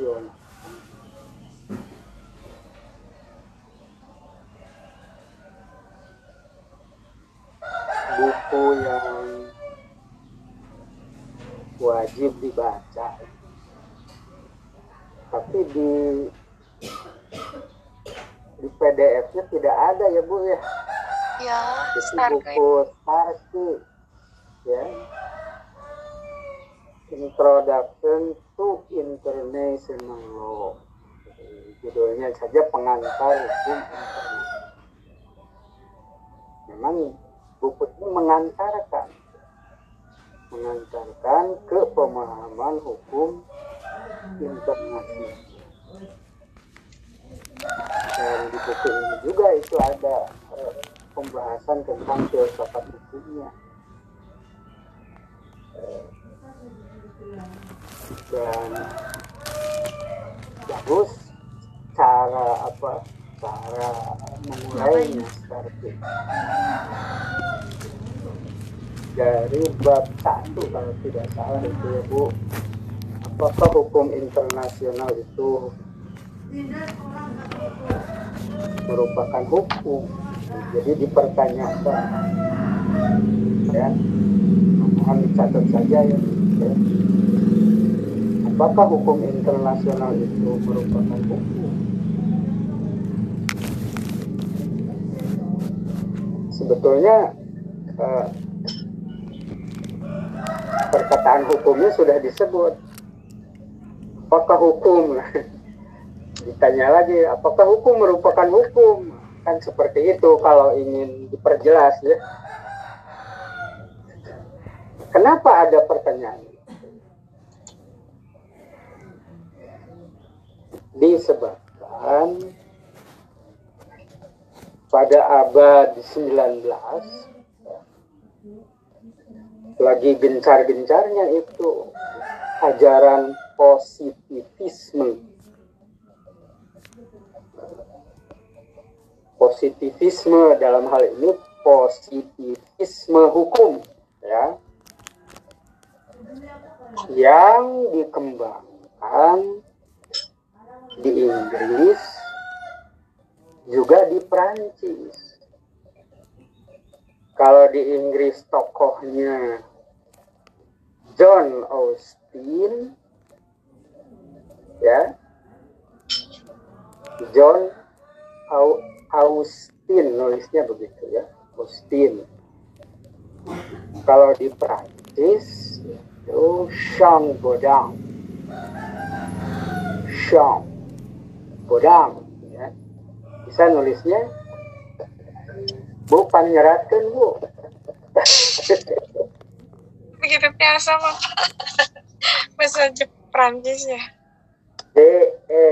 Buku yang wajib dibaca. Tapi di di PDF-nya tidak ada ya Bu ya. Ya, Stargate. buku Starkey ya. Introduction to International Law. Judulnya saja pengantar hukum. Memang buku ini mengantarkan mengantarkan ke pemahaman hukum internasional. Dan di buku ini juga itu ada eh, pembahasan tentang filsafat hukumnya. Eh, Dan bagus cara apa? Cara memulainya seperti dari bab satu kalau tidak salah itu ya Bu. Apakah hukum internasional itu merupakan hukum? Jadi dipertanyakan. Ya mohon dicatat saja ya, ya. Apakah hukum internasional itu merupakan hukum. Sebetulnya eh, perkataan hukumnya sudah disebut. Apakah hukum? Ditanya lagi apakah hukum merupakan hukum? Kan seperti itu kalau ingin diperjelas ya. Kenapa ada pertanyaan disebabkan pada abad 19 lagi gencar-gencarnya itu ajaran positivisme. Positivisme dalam hal ini positivisme hukum ya yang dikembangkan di Inggris juga di Prancis. Kalau di Inggris tokohnya John Austin ya John Au- Austin nulisnya begitu ya Austin kalau di Prancis itu Jean Baudin Jean Baudin ya. Bisa nulisnya Bu panyeratkan Bu Miripnya sama. Bahasa Jep- Prancis ya. D E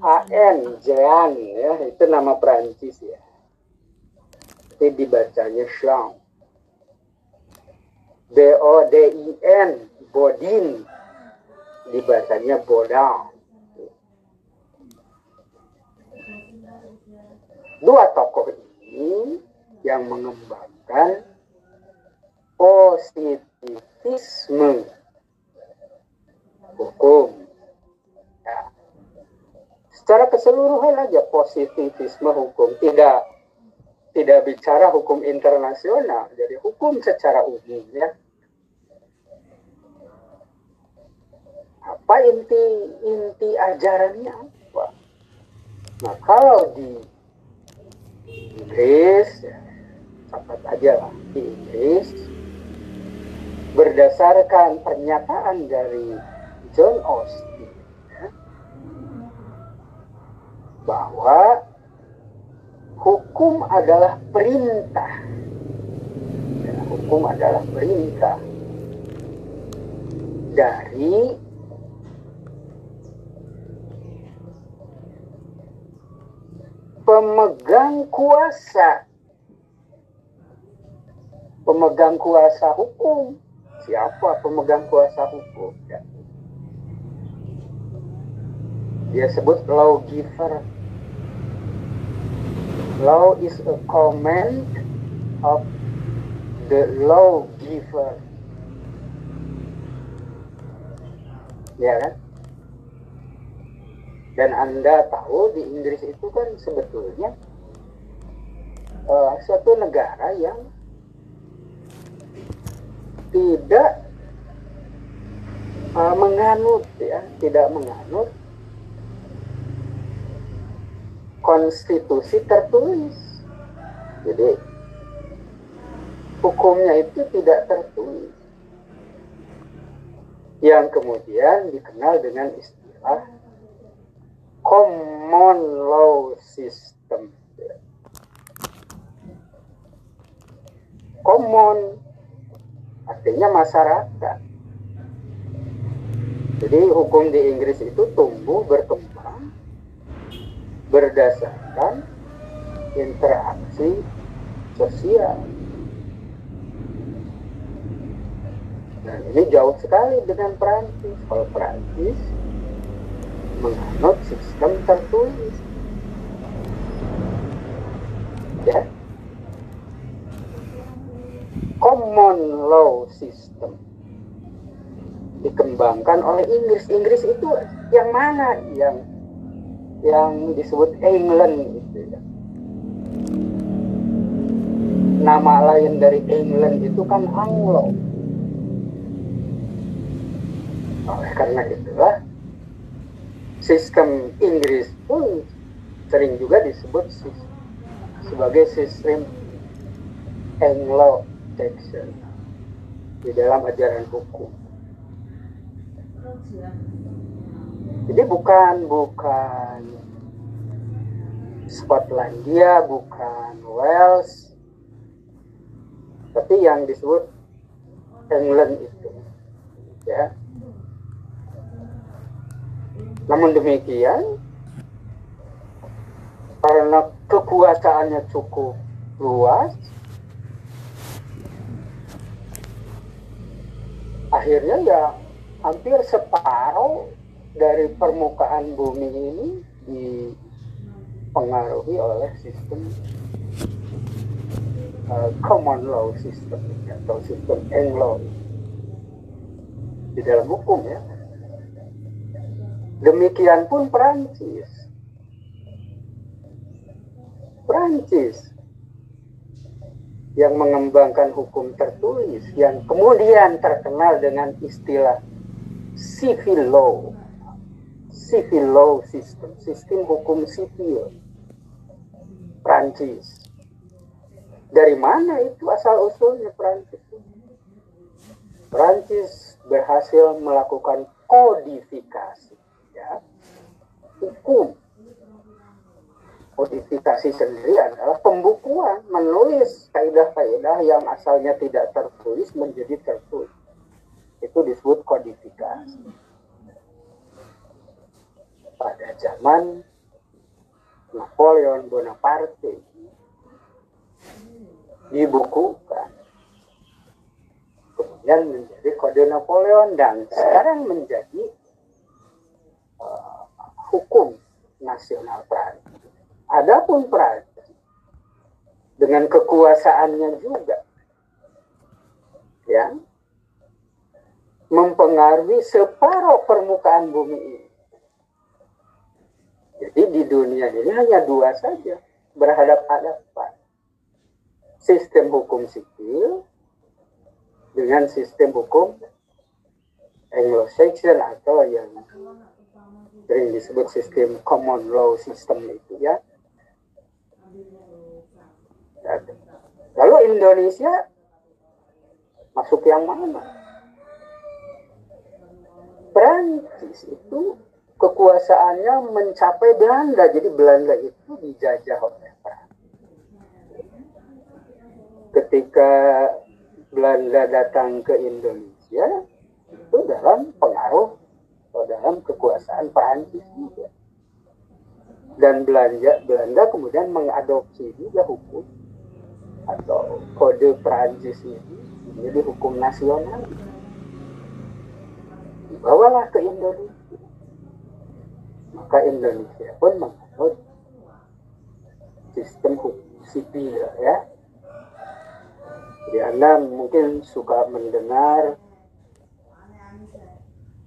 A N Jean ya. Itu nama Prancis ya. Tapi dibacanya Jean. B O D I N Bodin. Dibacanya Bodin dua tokoh ini yang mengembangkan positivisme. Hukum. Ya. secara keseluruhan aja positivisme hukum. Tidak tidak bicara hukum internasional jadi hukum secara umum ya. Apa inti inti ajarannya apa? Nah kalau Inggris ya, catat aja lah di Inggris. Berdasarkan pernyataan dari John Austin ya, bahwa hukum adalah perintah. Ya, hukum adalah perintah dari pemegang kuasa. Pemegang kuasa hukum. Siapa pemegang kuasa hukum? Ya. dia sebut lawgiver. Law is a command of the lawgiver. Ya kan Dan Anda tahu di Inggris itu kan sebetulnya uh, suatu negara yang tidak uh, menganut ya, tidak menganut konstitusi tertulis. Jadi hukumnya itu tidak tertulis. Yang kemudian dikenal dengan istilah common law system. Common artinya masyarakat. Jadi hukum di Inggris itu tumbuh berkembang berdasarkan interaksi sosial. Dan ini jauh sekali dengan Perancis. Kalau Perancis menganut sistem tertulis. Ya. Common law system dikembangkan oleh Inggris. Inggris itu yang mana? Yang yang disebut England itu ya. Nama lain dari England itu kan Anglo. Oleh karena itulah sistem Inggris pun sering juga disebut sebagai sistem Anglo-Saxon di dalam ajaran hukum. Jadi bukan bukan Skotlandia, bukan Wales, tapi yang disebut England itu, ya namun demikian, karena kekuasaannya cukup luas, akhirnya ya hampir separuh dari permukaan bumi ini dipengaruhi oleh sistem uh, common law system atau sistem Anglo di dalam hukum ya. Demikian pun Perancis. Perancis yang mengembangkan hukum tertulis yang kemudian terkenal dengan istilah civil law. Civil law system, sistem hukum sipil. Perancis. Dari mana itu asal usulnya Perancis? Perancis berhasil melakukan kodifikasi ya hukum kodifikasi sendiri adalah pembukuan menulis kaidah-kaidah yang asalnya tidak tertulis menjadi tertulis. Itu disebut kodifikasi. Pada zaman Napoleon Bonaparte dibukukan. Kemudian menjadi kode Napoleon dan sekarang menjadi hukum nasional Prancis. Adapun Prancis dengan kekuasaannya juga ya mempengaruhi separuh permukaan bumi ini. Jadi di dunia ini hanya dua saja berhadapan-hadapan. Sistem hukum sipil dengan sistem hukum Anglo-Saxon atau yang sering disebut sistem common law system itu ya. Lalu Indonesia masuk yang mana? Prancis itu kekuasaannya mencapai Belanda. Jadi Belanda itu dijajah oleh Prancis. Ketika Belanda datang ke Indonesia, itu dalam pengaruh atau dalam kekuasaan Perancis juga. Dan Belanda, Belanda kemudian mengadopsi juga hukum atau kode Perancis ini menjadi hukum nasional. Dibawalah ke Indonesia. Maka Indonesia pun menganut sistem hukum sipil ya. Jadi Anda mungkin suka mendengar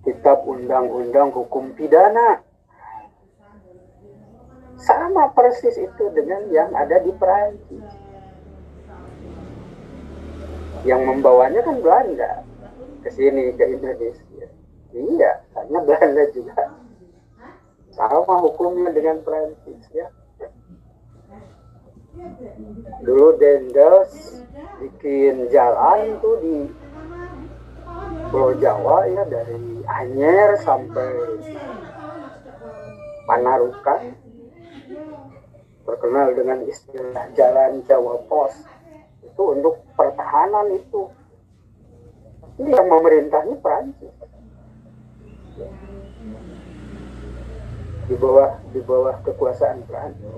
kitab undang-undang hukum pidana. sama persis itu dengan yang ada di Perancis. Yang membawanya kan Belanda ke sini ke Indonesia. Iya, karena Belanda juga sama hukumnya dengan Perancis ya. Dulu Dendels bikin jalan tuh di Pulau Jawa ya dari Anyer sampai Panarukan. Terkenal dengan istilah jalan Jawa Pos. Itu untuk pertahanan itu. Ini yang memerintahnya Prancis di bawah di bawah kekuasaan Prancis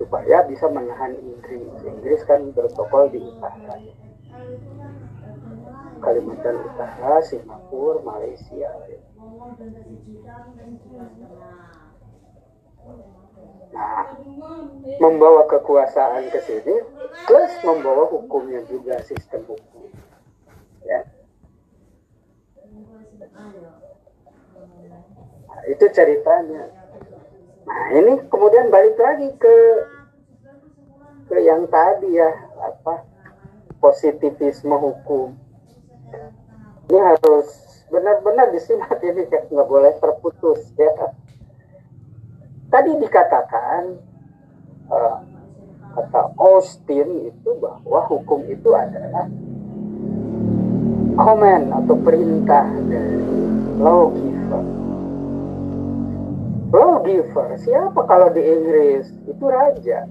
supaya bisa menahan Inggris Inggris kan bertokol di utara Kalimantan Utara, Singapura, Malaysia. Nah, membawa kekuasaan ke sini plus membawa hukumnya juga sistem hukum. Ya. Nah, itu ceritanya. Nah, ini kemudian balik lagi ke ke yang tadi ya, apa? positivisme hukum ini harus. Benar-benar disimak ini nggak boleh terputus ya. Tadi dikatakan uh, kata Austin itu bahwa hukum itu adalah komen atau perintah dari lawgiver lawgiver siapa kalau di Inggris? Itu raja.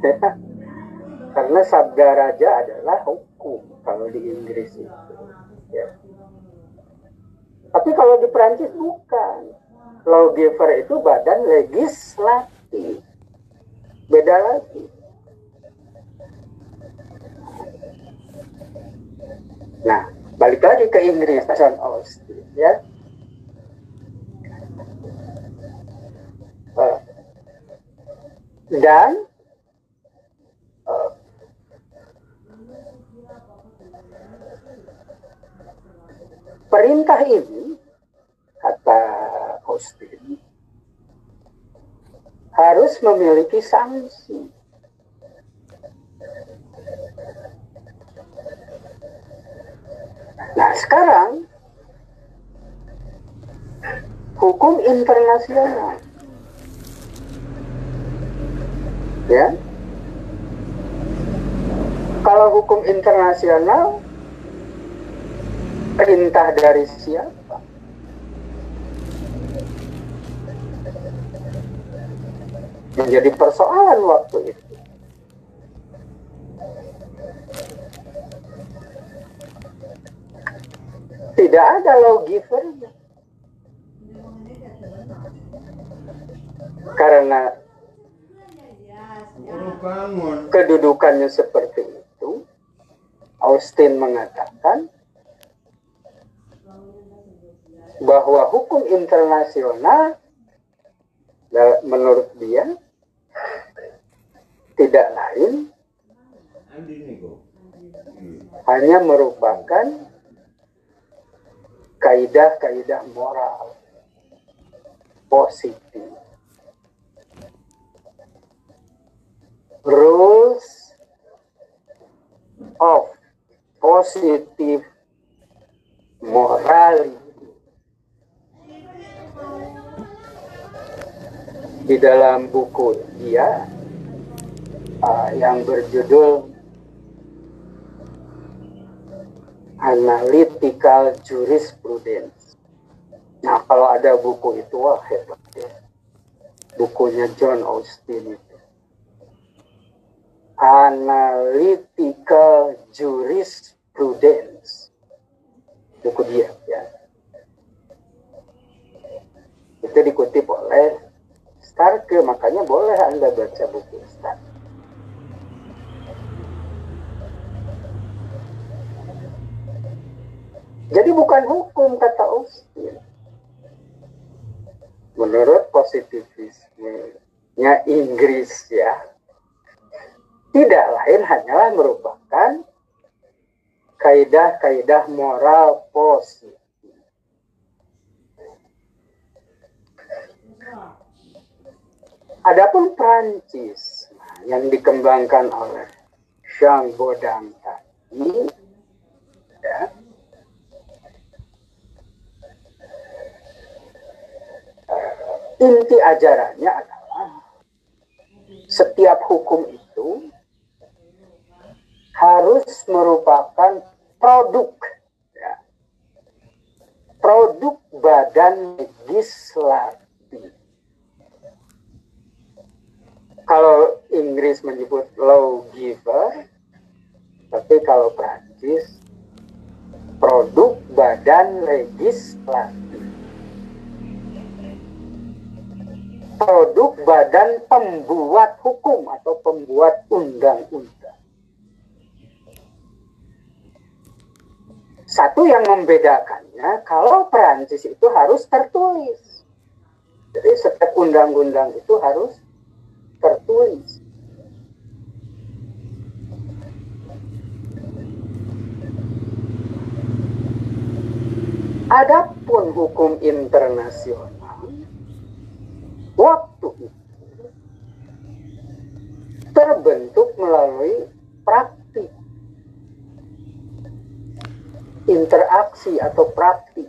Karena sabda raja adalah hukum kalau di Inggris itu Ya. Tapi kalau di Perancis bukan. Lawgiver itu badan legislatif. Beda lagi. Nah, balik lagi ke Inggris, John Austin, ya. Uh, dan uh, perintah ini kata Austin harus memiliki sanksi. Nah sekarang hukum internasional ya kalau hukum internasional perintah dari siapa? Menjadi persoalan waktu itu. Tidak ada lawgivernya. Karena kedudukannya seperti itu, Austin mengatakan bahwa hukum internasional menurut dia tidak lain hanya merupakan kaidah-kaidah moral positif. Rules of positive morality di dalam buku dia uh, yang berjudul Analytical Jurisprudence. Nah, kalau ada buku itu, wah hebat ya. Bukunya John Austin itu. Analytical Jurisprudence. Buku dia, ya. Itu dikutip oleh Starke, makanya boleh Anda baca buku Starke. Jadi bukan hukum kata Austin. Menurut positivismenya Inggris ya, tidak lain hanyalah merupakan kaidah-kaidah moral positif. Adapun Prancis yang dikembangkan oleh Jean Baudin tadi, ya, inti ajarannya adalah setiap hukum itu harus merupakan produk ya, produk badan legislatif kalau Inggris menyebut lawgiver, tapi kalau Prancis produk badan legislatif. Produk badan pembuat hukum atau pembuat undang-undang. Satu yang membedakannya, kalau Prancis itu harus tertulis. Jadi setiap undang-undang itu harus tertulis. Adapun hukum internasional waktu itu terbentuk melalui praktik interaksi atau praktik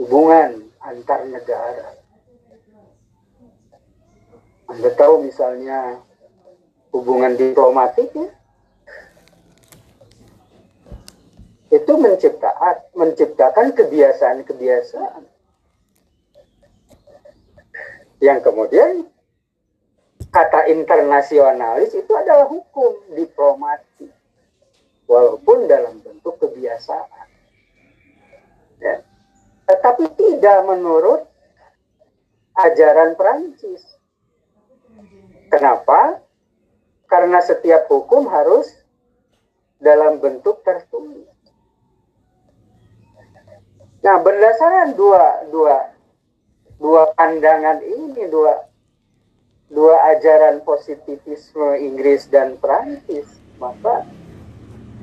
hubungan antar negara anda tahu misalnya hubungan diplomatik ya, itu menciptakan menciptakan kebiasaan-kebiasaan. Yang kemudian kata internasionalis itu adalah hukum diplomatik walaupun dalam bentuk kebiasaan. Ya. tetapi tidak menurut ajaran Prancis Kenapa? Karena setiap hukum harus dalam bentuk tertulis. Nah, berdasarkan dua dua dua pandangan ini, dua dua ajaran positivisme Inggris dan Prancis, maka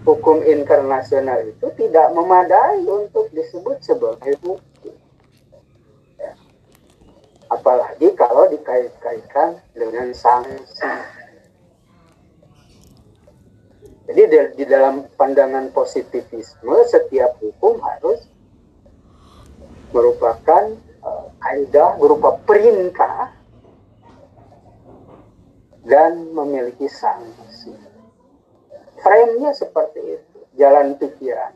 hukum internasional itu tidak memadai untuk disebut sebagai hukum apalagi kalau dikait-kaitkan dengan sanksi. Jadi di, dalam pandangan positivisme setiap hukum harus merupakan uh, berupa perintah dan memiliki sanksi. Frame-nya seperti itu, jalan pikiran.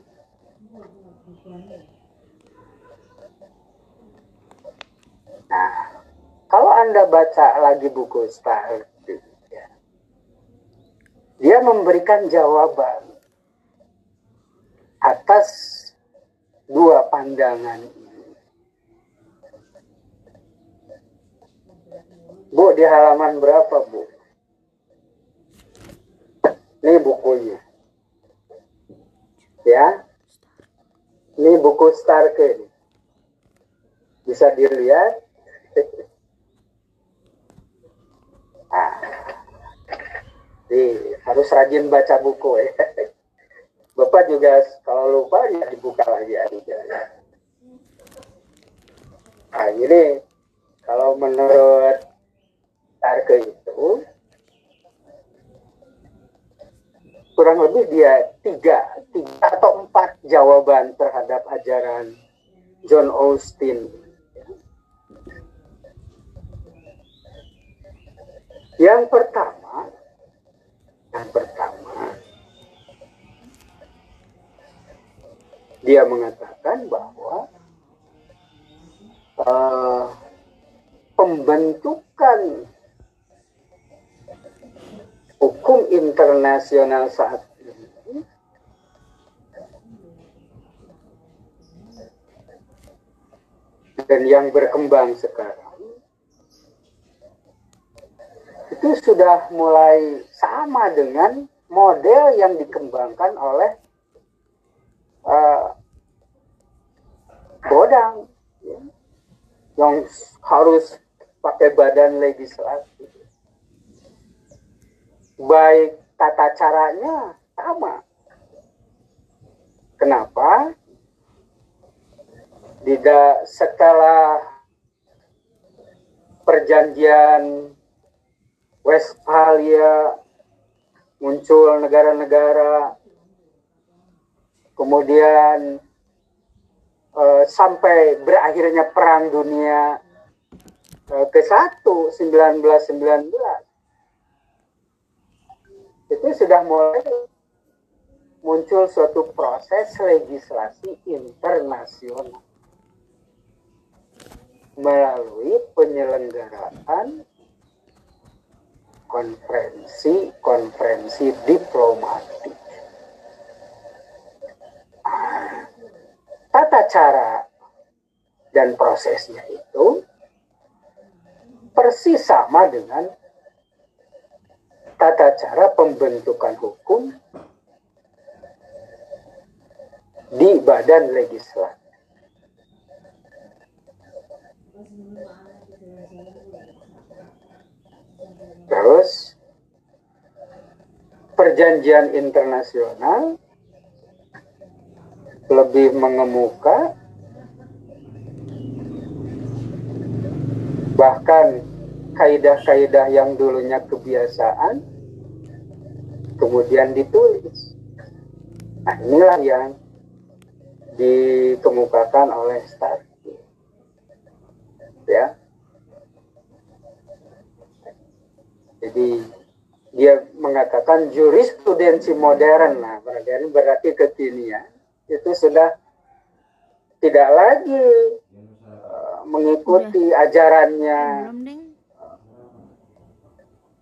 Nah, kalau Anda baca lagi buku Star, ya, dia memberikan jawaban atas dua pandangan ini. Bu, di halaman berapa, Bu? Ini bukunya. Ya. Ini buku Starke. Bisa dilihat Nah, nih, harus rajin baca buku ya. Bapak juga kalau lupa ya dibuka lagi aja. Nah ini kalau menurut Tarke itu kurang lebih dia tiga, tiga atau empat jawaban terhadap ajaran John Austin Yang pertama, yang pertama, dia mengatakan bahwa uh, pembentukan hukum internasional saat ini dan yang berkembang sekarang itu sudah mulai sama dengan model yang dikembangkan oleh uh, Bodang ya, yang harus pakai badan legislatif. Baik tata caranya sama. Kenapa? Tidak setelah perjanjian Westphalia muncul negara-negara. Kemudian uh, sampai berakhirnya perang dunia uh, ke satu 1919 itu sudah mulai muncul suatu proses legislasi internasional. Melalui penyelenggaraan konferensi-konferensi diplomatik. Tata cara dan prosesnya itu persis sama dengan tata cara pembentukan hukum di badan legislatif. Terus perjanjian internasional lebih mengemuka bahkan kaidah-kaidah yang dulunya kebiasaan kemudian ditulis. Nah, inilah yang dikemukakan oleh Starkey. Ya. Jadi dia mengatakan jurisprudensi modern, nah modern berarti kekinian itu sudah tidak lagi uh, mengikuti ajarannya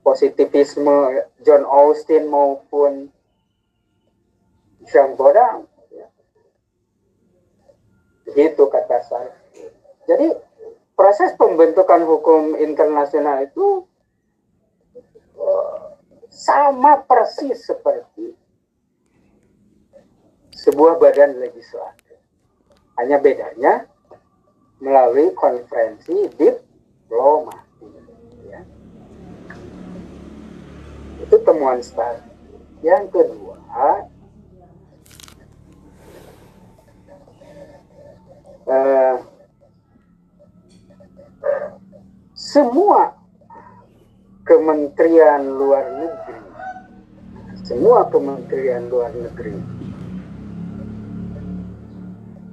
positivisme John Austin maupun Jean Bodang. Ya. Begitu kata saya. Jadi proses pembentukan hukum internasional itu sama persis seperti sebuah badan legislatif. Hanya bedanya melalui konferensi diplomasi. Ya. Itu temuan start. Yang kedua, eh, semua kementerian luar negeri. Semua kementerian luar negeri.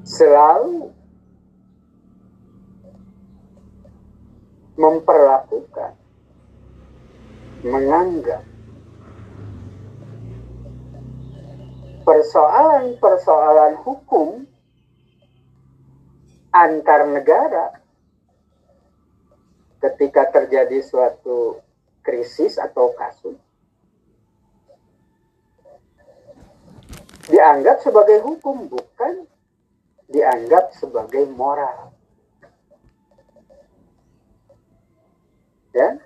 Selalu memperlakukan menganggap persoalan-persoalan hukum antar negara ketika terjadi suatu krisis atau kasus. Dianggap sebagai hukum bukan dianggap sebagai moral. Ya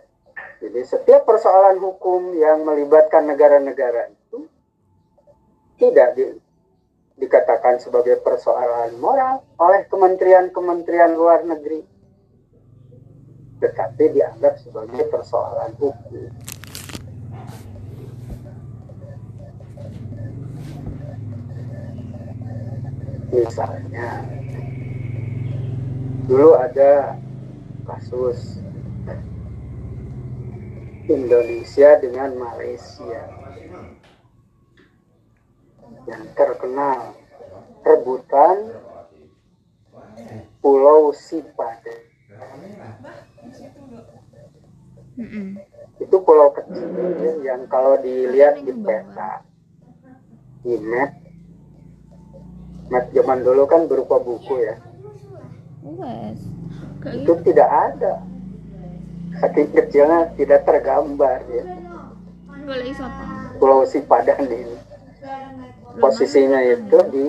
jadi setiap persoalan hukum yang melibatkan negara-negara itu tidak di, dikatakan sebagai persoalan moral oleh kementerian-kementerian luar negeri tetapi dianggap sebagai persoalan hukum. Misalnya, dulu ada kasus Indonesia dengan Malaysia yang terkenal rebutan Pulau Sipade mm Itu pulau kecil yang kalau dilihat di peta, di map, map zaman dulu kan berupa buku ya. Yes. Itu gitu. tidak ada. Saking kecilnya tidak tergambar ya. Pulau Sipadan ini. Posisinya itu di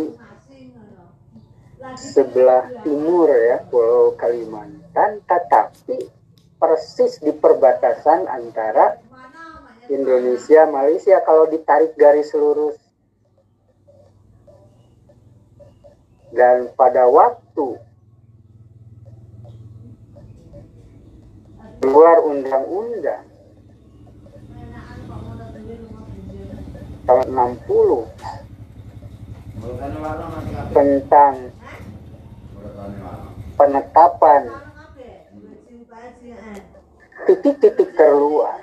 sebelah timur ya Pulau Kalimantan, tetapi persis di perbatasan antara Indonesia Malaysia kalau ditarik garis lurus. Dan pada waktu keluar undang-undang tahun 60 tentang penetapan titik-titik terluar.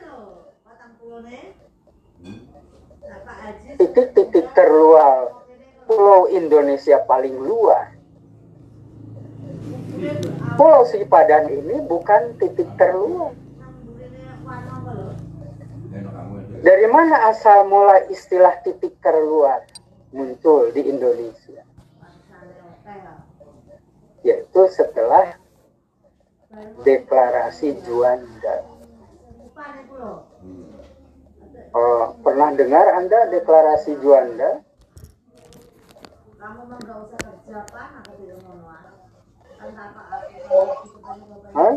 Titik-titik terluar. Pulau Indonesia paling luas. Pulau Sipadan ini bukan titik terluar. Dari mana asal mula istilah titik terluar muncul di Indonesia? Yaitu setelah deklarasi Juanda. Oh, pernah dengar Anda deklarasi Juanda? Hah?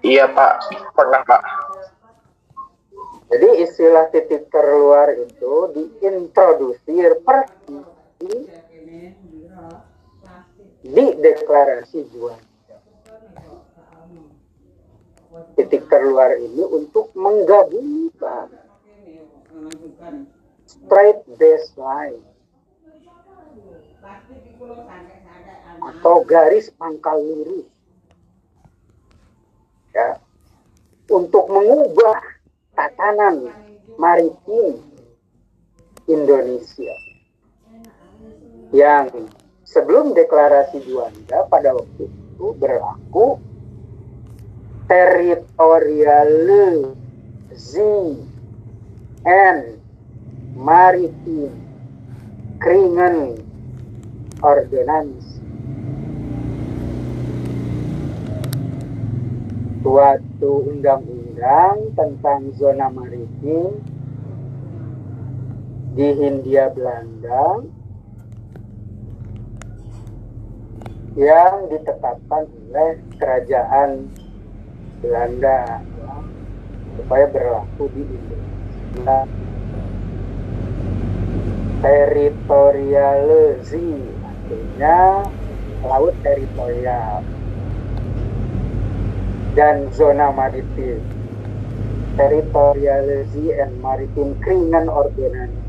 Iya Pak, pernah Pak. Jadi istilah titik terluar itu diintrodusir pergi di deklarasi juang. Titik terluar ini untuk menggabungkan straight baseline atau garis pangkal lurus ya untuk mengubah tatanan maritim Indonesia yang sebelum deklarasi Juanda pada waktu itu berlaku teritorial and maritim keringan ordonansi suatu undang-undang tentang zona maritim di Hindia Belanda yang ditetapkan oleh kerajaan Belanda ya, supaya berlaku di Indonesia. Teritorialisi artinya laut teritorial dan zona maritim teritorialisi and maritim keringan ordonansi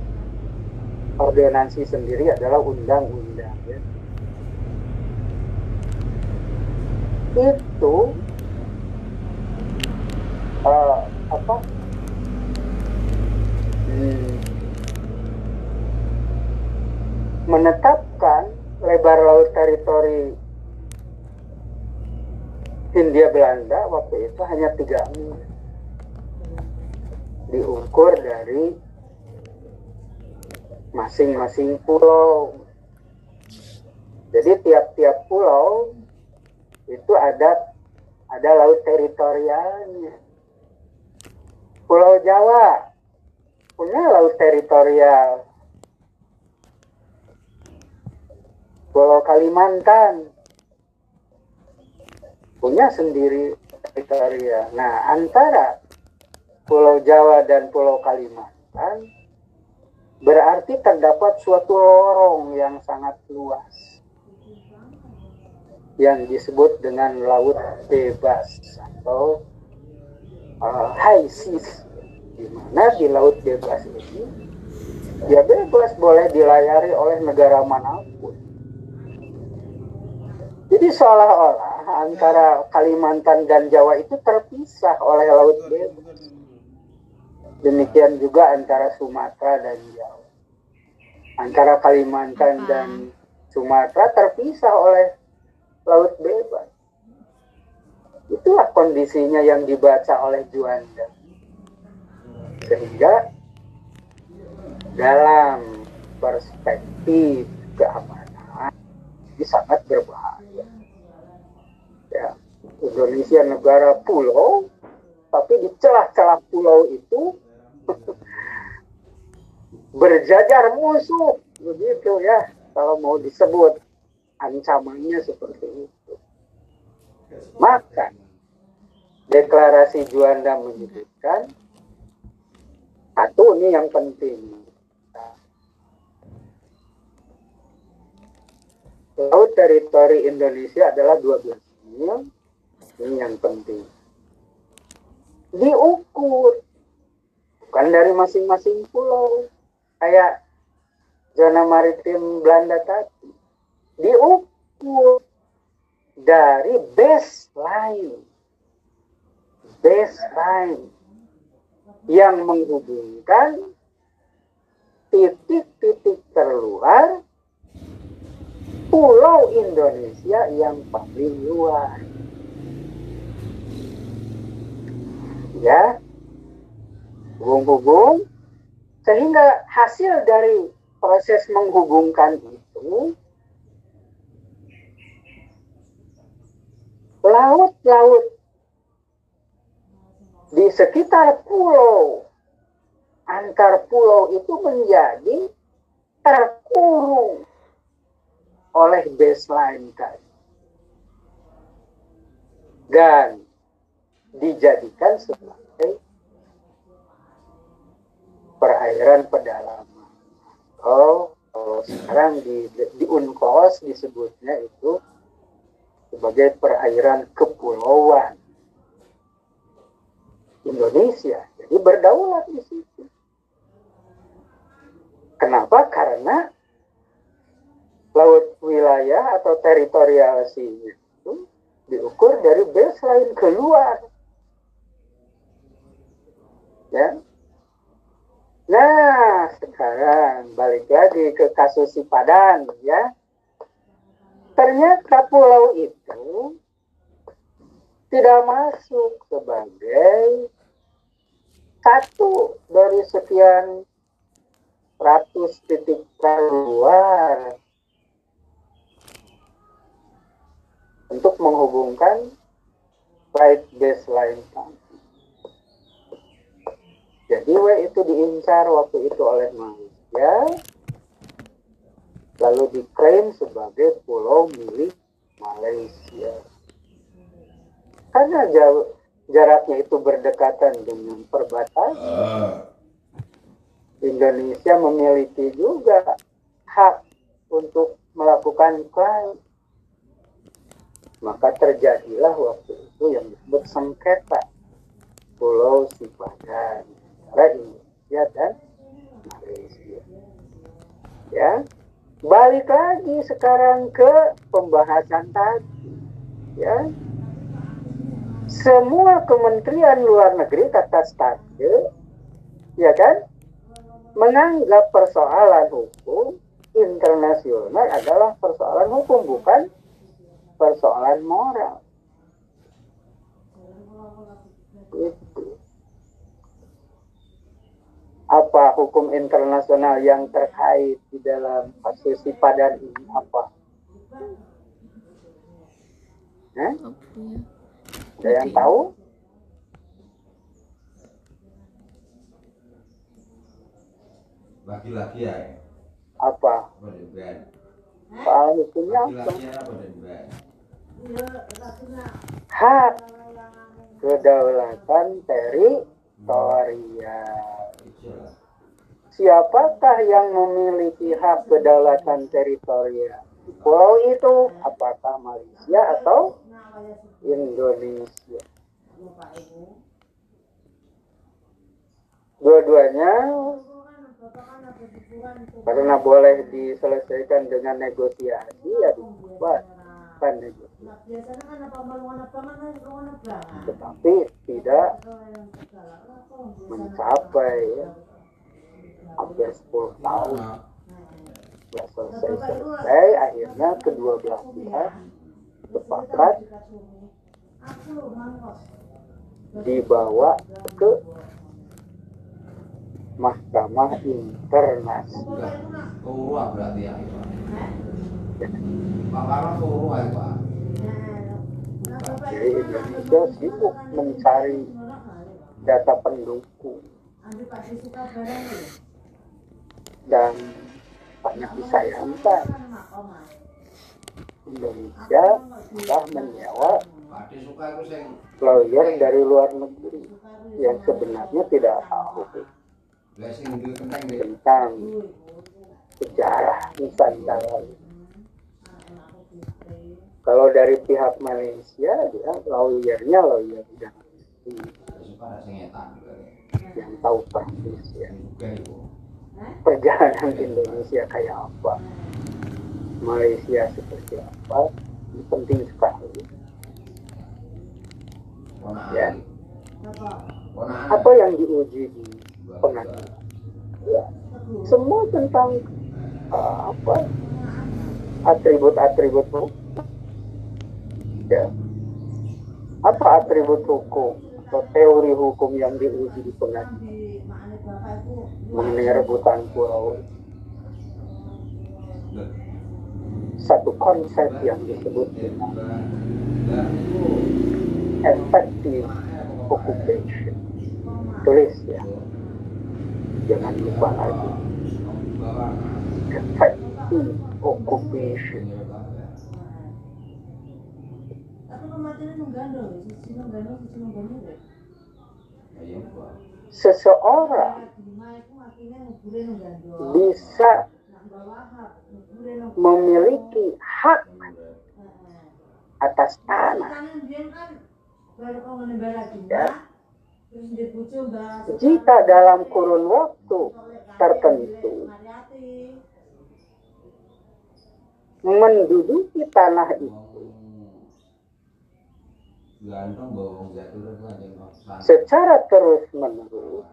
ordonansi sendiri adalah undang-undang ya. Itu uh, apa menetapkan lebar laut teritori Hindia Belanda waktu itu hanya tiga mil diukur dari masing-masing pulau. Jadi tiap-tiap pulau itu ada ada laut teritorialnya. Pulau Jawa punya laut teritorial. Pulau Kalimantan punya sendiri teritorial. Nah, antara Pulau Jawa dan Pulau Kalimantan berarti terdapat suatu lorong yang sangat luas yang disebut dengan laut bebas atau uh, high seas di mana di laut bebas ini ya bebas boleh dilayari oleh negara mana pun jadi seolah-olah antara Kalimantan dan Jawa itu terpisah oleh laut bebas. Demikian juga antara Sumatera dan Jawa. Antara Kalimantan dan Sumatera terpisah oleh laut bebas. Itulah kondisinya yang dibaca oleh Juanda. Sehingga dalam perspektif keamanan ini sangat berbahaya ya Indonesia negara pulau tapi di celah-celah pulau itu berjajar musuh begitu ya kalau mau disebut ancamannya seperti itu. Maka deklarasi Juanda menyebutkan satu ini yang penting. Laut teritori Indonesia adalah 12 mil ini yang penting. Diukur bukan dari masing-masing pulau. Kayak zona maritim Belanda tadi diukur dari baseline baseline yang menghubungkan titik-titik terluar pulau Indonesia yang paling luar. Ya, hubung-hubung sehingga hasil dari proses menghubungkan itu laut-laut di sekitar pulau antar pulau itu menjadi terkurung oleh baseline tadi dan dijadikan sebagai perairan pedalaman. Oh, oh sekarang di di Unclos disebutnya itu sebagai perairan kepulauan Indonesia. Jadi berdaulat di situ. Kenapa? Karena laut wilayah atau teritorial itu diukur dari baseline keluar. Ya. Nah, sekarang balik lagi ke kasus si Padang ya. Ternyata pulau itu tidak masuk sebagai satu dari sekian ratus titik keluar untuk menghubungkan right baseline tadi. Jadi W itu diincar waktu itu oleh Malaysia, lalu diklaim sebagai pulau milik Malaysia. Karena jauh, jaraknya itu berdekatan dengan perbatasan, Indonesia memiliki juga hak untuk melakukan klaim maka terjadilah waktu itu yang disebut sengketa Pulau Sipadan antara Indonesia dan Malaysia. Ya, balik lagi sekarang ke pembahasan tadi. Ya, semua kementerian luar negeri kata Stade, ya kan, menganggap persoalan hukum internasional adalah persoalan hukum bukan persoalan moral. Itu. Apa hukum internasional yang terkait di dalam kasus si padan ini apa? Eh? Ada yang tahu? Laki-laki ya? Apa? Soal hukumnya apa? Hak kedaulatan teritorial. Siapakah yang memiliki hak kedaulatan teritorial? Pulau itu apakah Malaysia atau Indonesia? Dua-duanya karena boleh diselesaikan dengan negosiasi ya dibuatkan negosiasi. Tetapi tidak mencapai ya, hampir 10 tahun. Nggak selesai-selesai akhirnya kedua belah pihak sepakat dibawa ke Mahkamah Internasional. Turun berarti ya, Pak. Pak Karno turun ya, Pak. Indonesia sibuk mencari data pendukung dan banyak disayangkan Indonesia sudah menyewa lawyer dari luar negeri yang sebenarnya tidak tahu tentang sejarah Nusantara. Kalau dari pihak Malaysia, dia lawyernya lawyer yang, yang tahu persis ya perjalanan Indonesia kayak apa, Malaysia seperti apa, Ini penting sekali. Ya. Apa yang diuji di pengadilan? Ya, semua tentang uh, apa atribut-atribut. Ya. Apa atribut hukum atau teori hukum yang diuji di pengadilan mengenai rebutan pulau? Satu konsep yang disebut dengan effective occupation. Tulis ya, jangan lupa lagi. Effective occupation. Seseorang itu matinya ngubure menggandol. bisa memiliki hak atas tanah. Kan kan Ya. jika dalam kurun waktu tertentu menduduki tanah itu Ganteng bawa jatuh dan aja nggak santai. Secara terus menerus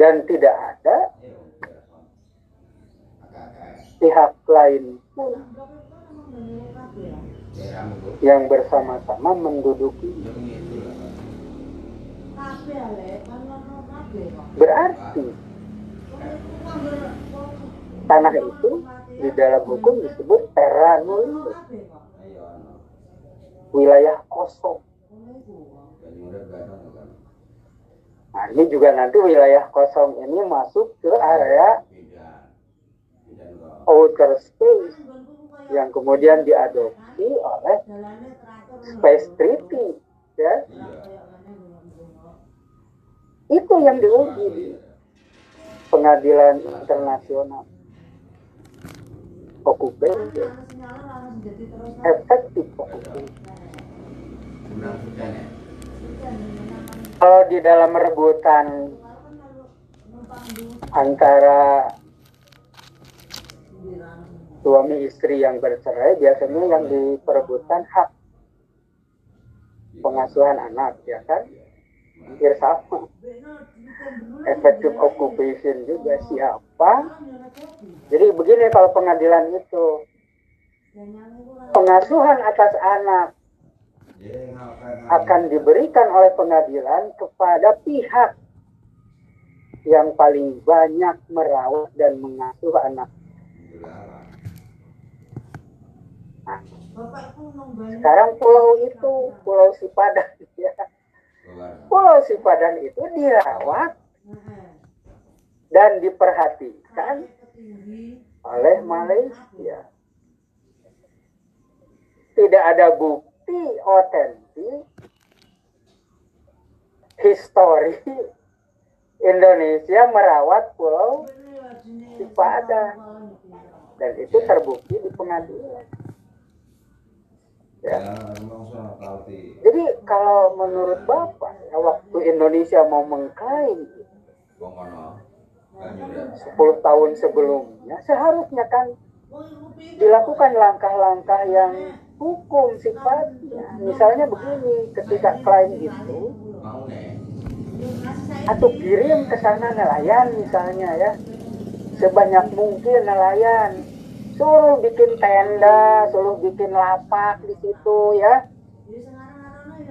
dan tidak ada pihak lain pun yang bersama-sama menduduki. Kan berarti tanah itu di dalam hukum disebut terra wilayah kosong nah ini juga nanti wilayah kosong ini masuk ke area outer space yang kemudian diadopsi oleh. Space Treaty ya itu yang diuji di pengadilan internasional terus kan. efektif occupation Kurang hujan ya? Hujan, memang kan. Kalau di dalam rebutan antara suami istri yang bercerai biasanya yang diperebutkan hak pengasuhan anak ya kan? Hampir sama. Efektif occupation juga siapa? Jadi begini kalau pengadilan itu. Pengasuhan atas anak akan diberikan oleh pengadilan kepada pihak yang paling banyak merawat dan mengasuh anak. Nungguin Sekarang pulau itu, Pulau Sipadan, ya. Pulau Sipadan itu dirawat dan diperhatikan oleh Malaysia. Tidak ada bukti otentik histori Indonesia merawat pulau Sipadan. dan itu terbukti di pengadilan. Ya, Ya. Jadi kalau menurut Bapak, ya, waktu Indonesia mau juga. 10 tahun sebelumnya, seharusnya kan dilakukan langkah-langkah yang hukum sifatnya. Misalnya begini, ketika klaim itu, atau kirim ke sana nelayan misalnya ya, sebanyak mungkin nelayan, suruh bikin tenda, suruh bikin lapak di situ ya.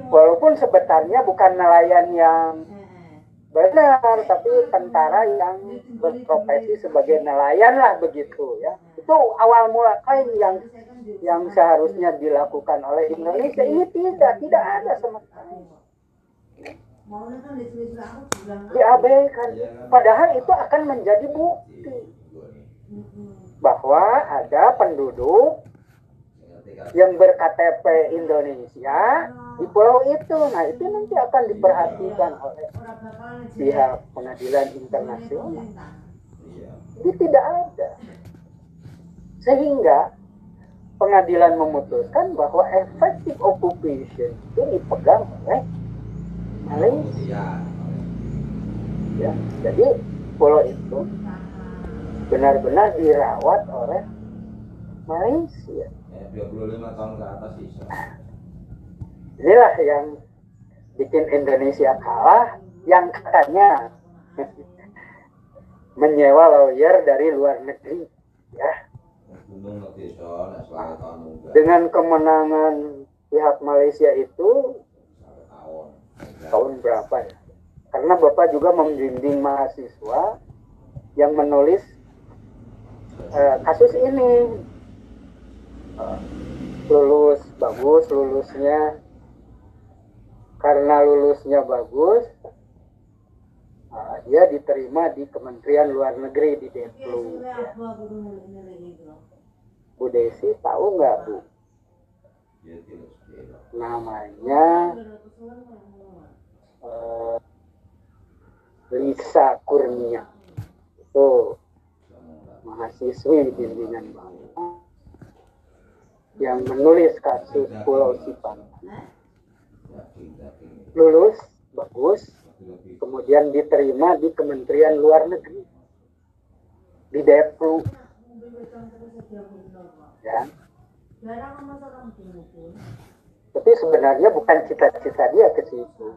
Walaupun sebenarnya bukan nelayan yang benar, tapi tentara yang berprofesi sebagai nelayan lah begitu ya. Itu awal mula klaim yang yang seharusnya dilakukan oleh Indonesia ini tidak tidak ada sama sekali kan ditulis aku bilang diabaikan. Padahal itu akan menjadi bukti bahwa ada penduduk yang berKTP Indonesia di pulau itu. Nah itu nanti akan diperhatikan oleh orang bakalan pihak pengadilan internasional. Iya. Ini tidak ada. Sehingga pengadilan memutuskan bahwa effective occupation itu dipegang oleh Malaysia. Ya. Jadi pulau itu benar-benar dirawat oleh Malaysia. Ya, 25 tahun ke atas bisa. Inilah yang bikin Indonesia kalah, yang katanya menyewa lawyer dari luar negeri. Ya, dengan kemenangan pihak Malaysia itu tahun. berapa ya? Karena Bapak juga membimbing mahasiswa yang menulis eh, kasus ini. Lulus bagus lulusnya karena lulusnya bagus eh, dia diterima di Kementerian Luar Negeri di Deplu ya. Bu Desi tahu nggak Bu? Ya, namanya eh, Lisa Kurnia. Itu mahasiswi bimbingan Bapak yang menulis kasus Pulau Sipan lulus bagus kemudian diterima di Kementerian Luar Negeri di Deplu ya. Tapi sebenarnya bukan cita-cita dia ke situ.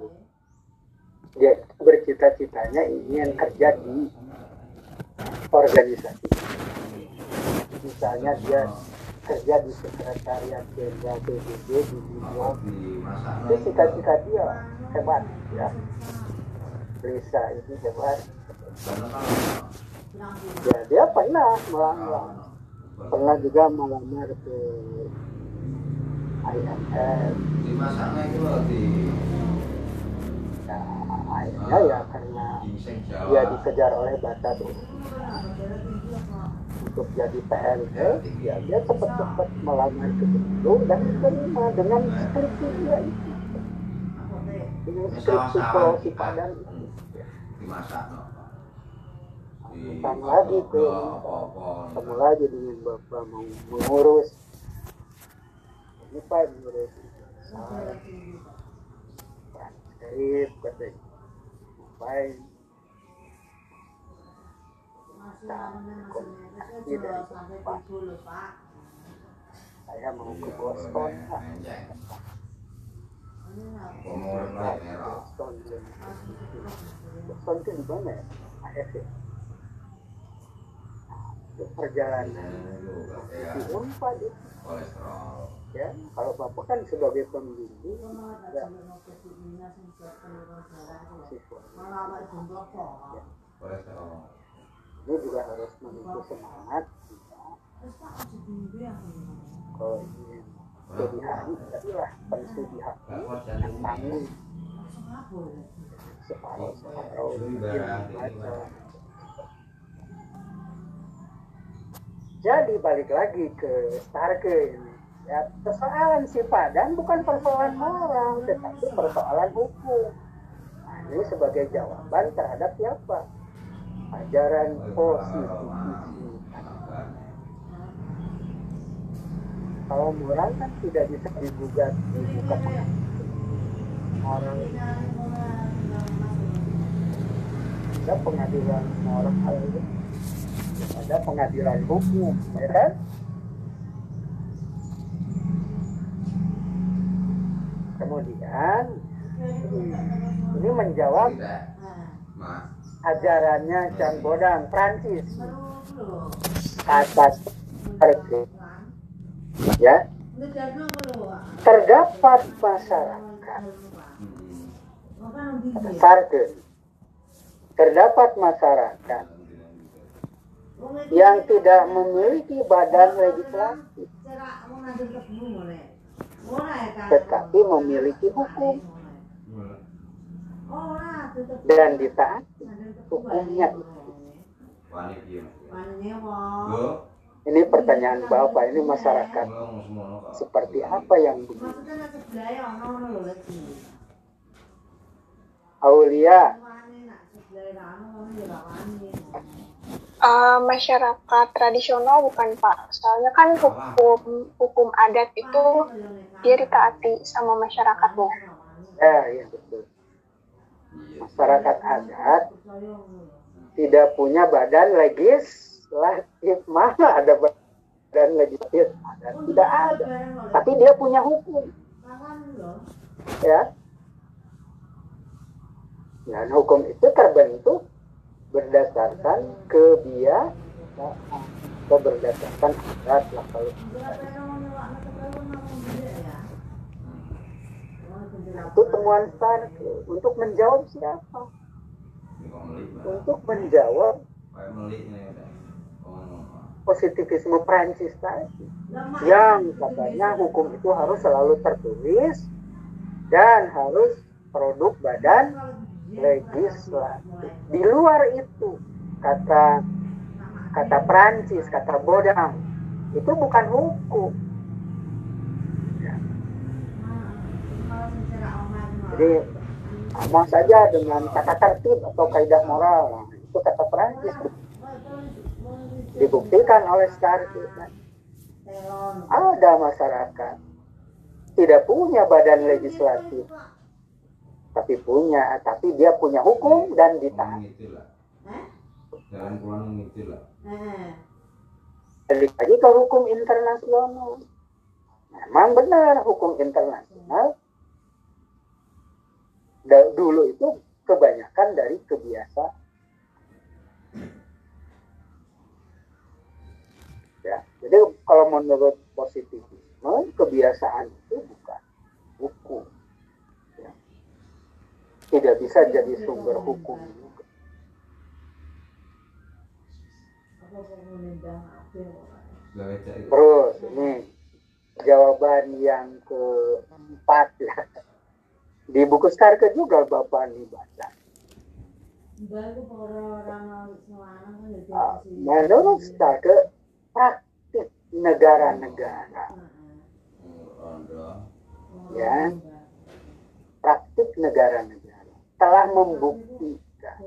Dia bercita-citanya ingin kerja di organisasi. Misalnya dia kerja di sekretariat jenderal PBB di New York Di masa itu cita-cita dia. Hebat ya. Lisa ini hebat ya dia pernah melamar pernah juga melamar ke IMF di masanya itu di ya akhirnya ya karena gingseng Jawa. dia dikejar oleh Batas untuk jadi PLT ya dia cepat-cepat melamar ke situ dan diterima dengan skripsi dia itu. Dengan skripsi Pulau Sipadan itu di Di Datang lagi ke ketemu lagi dengan bapak mau mengurus. Ini pak mengurus. Transkrip katanya ngapain? Saya mau ke Boston pak. Boston Boston itu di mana? Ya? AF perjalanan di Unpad itu. Kolesterol. ya kalau bapak kan sebagai pembimbing ya, ini juga harus memiliki semangat kalau ingin jadi hari jadilah penstudi hati. Yang tangguh separuh separuh mungkin membaca jadi balik lagi ke Starke ini ya persoalan si Padan bukan persoalan moral tetapi persoalan hukum. Nah, ini sebagai jawaban terhadap siapa? Ajaran positivisi kalau moral kan tidak bisa digugat di muka pengadilan. orang. Ada pengadilan moral ada pengadilan hukum ya kan? Kemudian ini menjawab ajarannya Cang Bodang Prancis. Atas ya. Terdapat masyarakat. Hmm. Sarke terdapat masyarakat yang tidak memiliki badan legislatif tetapi memiliki hukum. Dan ditaati hukumnya. Ini pertanyaan bapak ini masyarakat. Seperti apa yang begini. Aulia Eh, masyarakat tradisional bukan Pak. Soalnya kan hukum hukum adat itu dia ditaati sama masyarakatnya. ya, ya betul. Masyarakat adat tidak punya badan legislatif. Mana ada badan dan legislatif? Ada. Tidak ada. Tapi dia punya hukum. Ya. Dan hukum itu terbentuk berdasarkan kebiasaan. Atau berdasarkan adat lah kalau itu temuan Starke untuk menjawab siapa? Untuk menjawab positivisme Prancis tadi. Yang katanya hukum itu harus selalu tertulis dan harus produk badan legislatif. Di luar itu kata kata Prancis, kata Bodang itu bukan hukum. Jadi mau saja dengan kata tertib atau kaidah moral itu kata Prancis dibuktikan oleh Starke. Nah, ada masyarakat tidak punya badan legislatif tapi punya tapi dia punya hukum dan Ngomong ditaati gitu lah. Jalan pulang gitu lah. balik lagi ke hukum internasional memang benar hukum internasional dulu itu kebanyakan dari kebiasaan ya jadi kalau menurut positivisme kebiasaan itu bukan hukum ya. Tidak bisa jadi sumber hukum juga. Baca terus ini jawaban yang keempat ya. Di buku Starke juga bapak dibaca Ah, menurut Starke praktik negara-negara. Rondo. ya. Praktik negara-negara telah membuktikan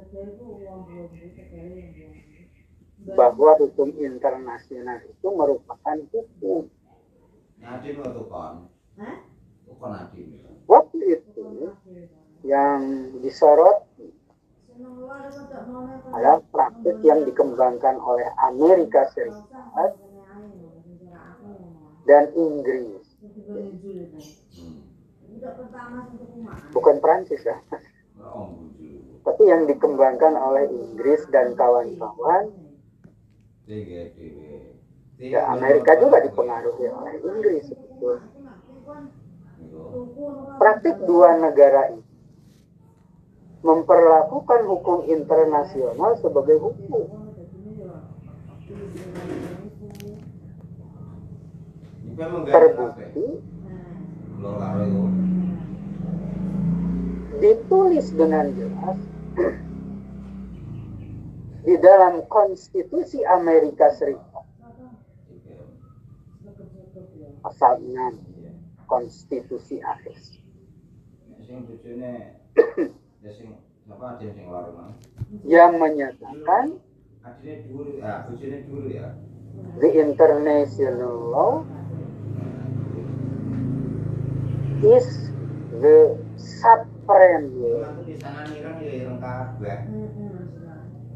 bahwa hukum internasional itu merupakan hukum Nadim kon. Kon Nadim. waktu itu yang disorot adalah praktik yang dikembangkan oleh Amerika Serikat dan Inggris Hmm. bukan Prancis ya. Tapi yang dikembangkan oleh Inggris dan kawan-kawan ya Amerika juga dipengaruhi oleh Inggris sebetulnya. praktik dua negara ini memperlakukan hukum internasional sebagai hukum emang gak terbukti. Ditulis dengan jelas di dalam konstitusi Amerika Serikat pasal 6 Iya. konstitusi AS ya yang menyatakan ya, ya. the international law is the supreme ya.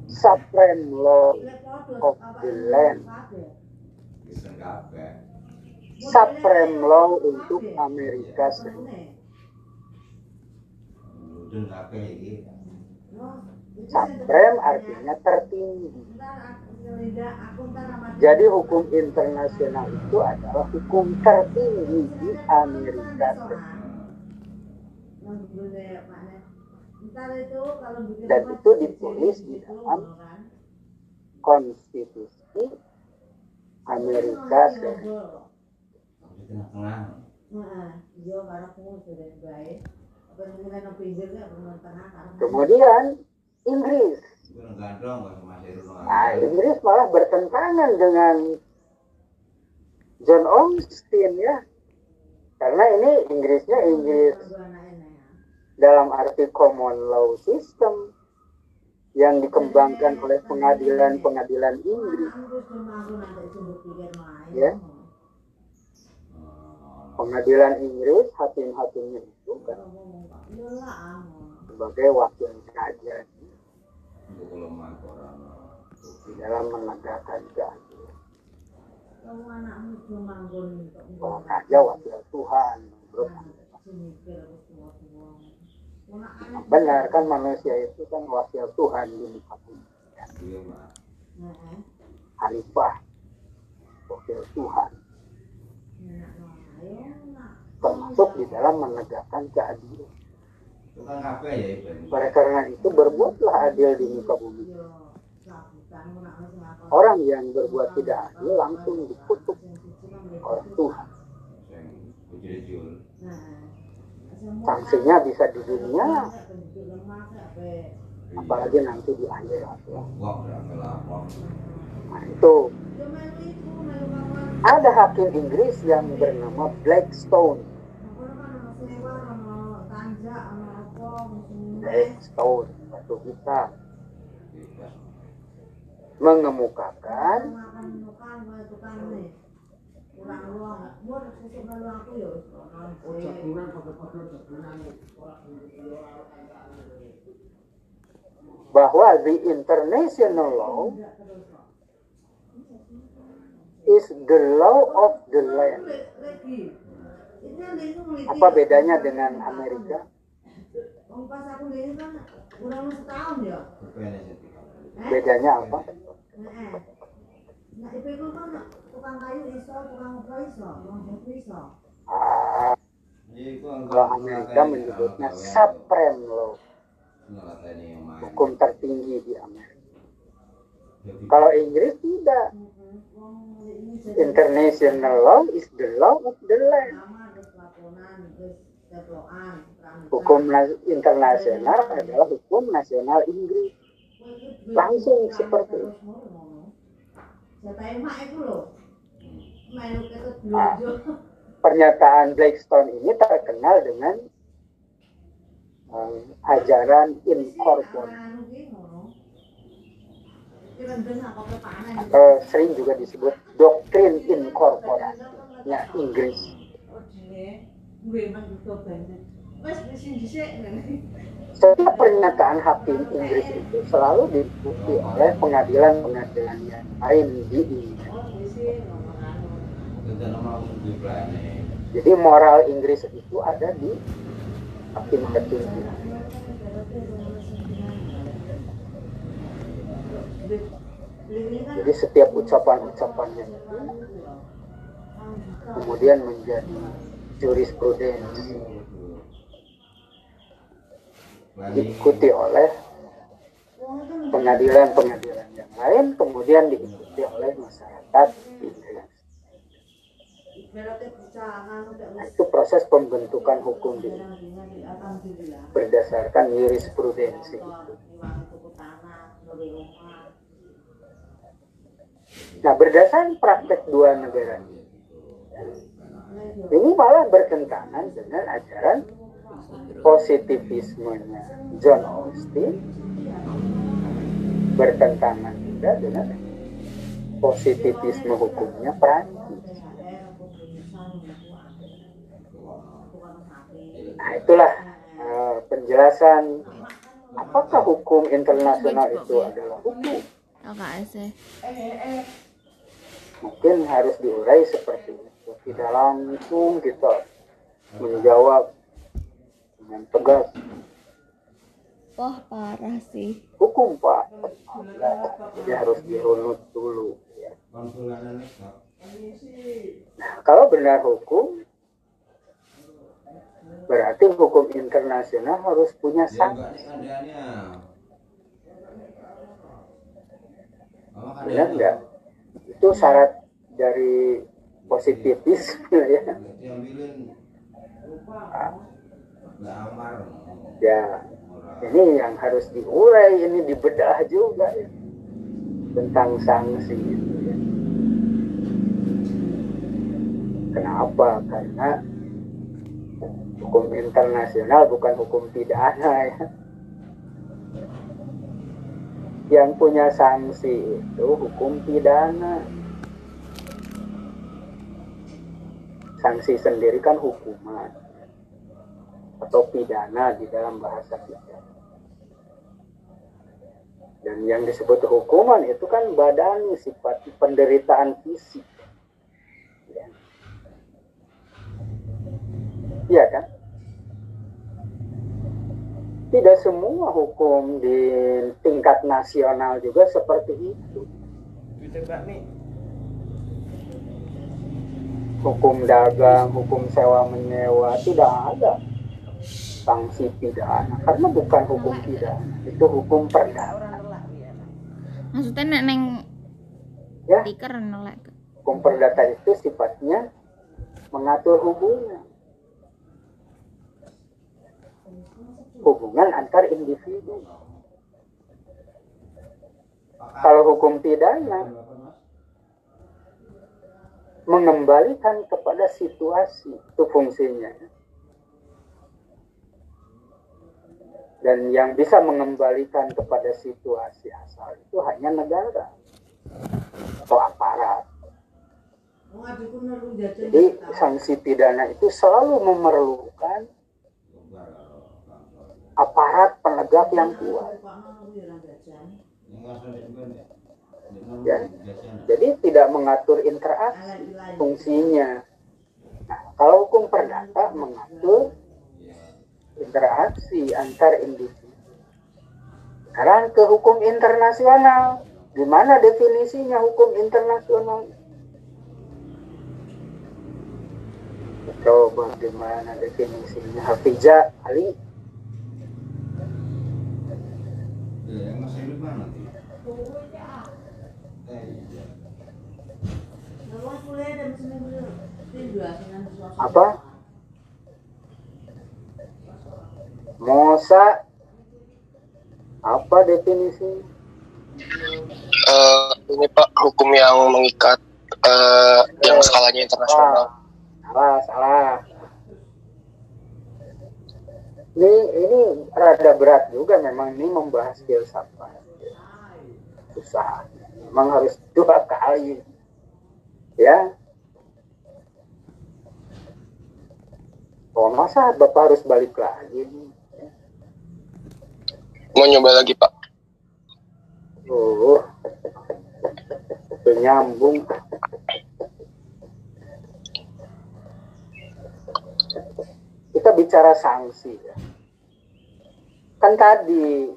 Supreme law of the land Ireng kabeh. supreme law untuk Amerika Serikat. Supreme artinya tertinggi. Jadi hukum internasional itu adalah hukum tertinggi di Amerika Serikat dan itu ditulis di dalam konstitusi Amerika Serikat Aku di tengah-tengah. kemudian Inggris. Nah, Inggris malah bertentangan dengan John Austin ya. Karena ini Inggrisnya Inggris dalam arti common law system yang dikembangkan oleh pengadilan-pengadilan Inggris. Ya. Pengadilan Inggris hakim-hakimnya itu kan sebagai wakil di dalam menegakkan keadilan. Raja Tuhan menurut benar kan manusia itu kan wakil Tuhan di muka bumi Iya, Pak. Heeh. Khalifah wakil Tuhan termasuk di dalam menegakkan keadilan ya, oleh karena itu berbuatlah adil di muka bumi orang yang berbuat tidak adil langsung dikutuk oleh Tuhan. Sanksinya bisa di dunia. Apalagi nanti di akhirat ya. Nah itu. Ada hakim Inggris yang bernama Blackstone. Blackstone batu hitam Tidak. mengemukakan bahwa the international law is the law of the land. Apa bedanya dengan Amerika? Oh, pas aku ini kan ya. Sih. Bedanya apa? Nah, itu itu kan tukang kayu iso, tukang apa iso, tukang batu iso. Amerika menyebutnya supreme law, hukum tertinggi di Amerika. Jadi, Kalau Inggris tidak. International law is the law of the land. Hukum na- internasional adalah hukum nasional Inggris. langsung seperti itu. Jatah emak itu loh. Melu ketut Ah. blonjo. Pernyataan Blackstone ini terkenal dengan um, ajaran kepanen. atau sering juga disebut doktrin inkorporasinya Inggris. Oh, dene. Gue emang butuh banget. Ngene. Setiap pernyataan hakim Inggris itu selalu diikuti oleh pengadilan-pengadilan yang lain di Inggris. Oh, plane. Jadi moral Inggris itu ada di hakim tertinggi. Jadi setiap ucapan-ucapannya itu kemudian menjadi jurisprudensi diikuti oleh pengadilan-pengadilan yang lain kemudian diikuti oleh masyarakat Inggris. Nah, itu proses pembentukan hukum di berdasarkan jurisprudensi. Nah, berdasarkan praktek dua negara ini, ini malah bertentangan dengan ajaran positivismenya John Austin, bertentangan juga dengan positivisme hukumnya Prancis. Nah, itulah eh, penjelasan apakah hukum internasional itu adalah hukum. Mungkin harus diurai seperti itu. Tidak langsung kita menjawab dengan tegas Wah parah sih hukum pak. Jadi harus dirunut dulu. Ya. Nah, kalau benar hukum, berarti hukum internasional harus punya Dia sanksi. Mama Benar enggak? Itu syarat dari positivisme ya. Nggak. Ya, ini yang harus diurai, ini dibedah juga ya. Tentang sanksi ya. Kenapa? Karena hukum internasional bukan hukum pidana ya. Yang punya sanksi itu hukum pidana. Sanksi sendiri kan hukuman atau pidana di dalam bahasa kita. Dan yang disebut hukuman itu kan badan sifat penderitaan fisik. Ya. Iya kan? Tidak semua hukum di tingkat nasional juga seperti itu. Hukum dagang, hukum sewa menyewa tidak ada sanksi pidana karena bukan hukum pidana, itu hukum perdata. Maksudnya nek neng Ya, stiker nelek. hukum perdata itu sifatnya mengatur hubungan. Hubungan antar individu. Kalau hukum pidana mengembalikan kepada situasi itu fungsinya. Dan yang bisa mengembalikan kepada situasi asal itu hanya negara atau aparat. Jadi sanksi pidana itu selalu memerlukan aparat penegak yang kuat. Ya. Jadi tidak mengatur interaksi fungsinya. Nah, kalau hukum perdata mengatur interaksi antar individu. Sekarang ke hukum internasional. Gimana definisinya hukum internasional? Coba gimana definisinya? Hafizah Ali. mana. Apa? Mosa. Apa definisi? Eh, ini Pak hukum yang mengikat eh, yang skalanya internasional. Salah, salah. Ini ini rada berat juga memang ini membahas filsafat. Susah. Memang harus dua kali. Ya. Oh, masa Bapak harus balik lagi? Mau nyoba lagi Pak? Oh, nyambung. Kita bicara sanksi ya. Kan tadi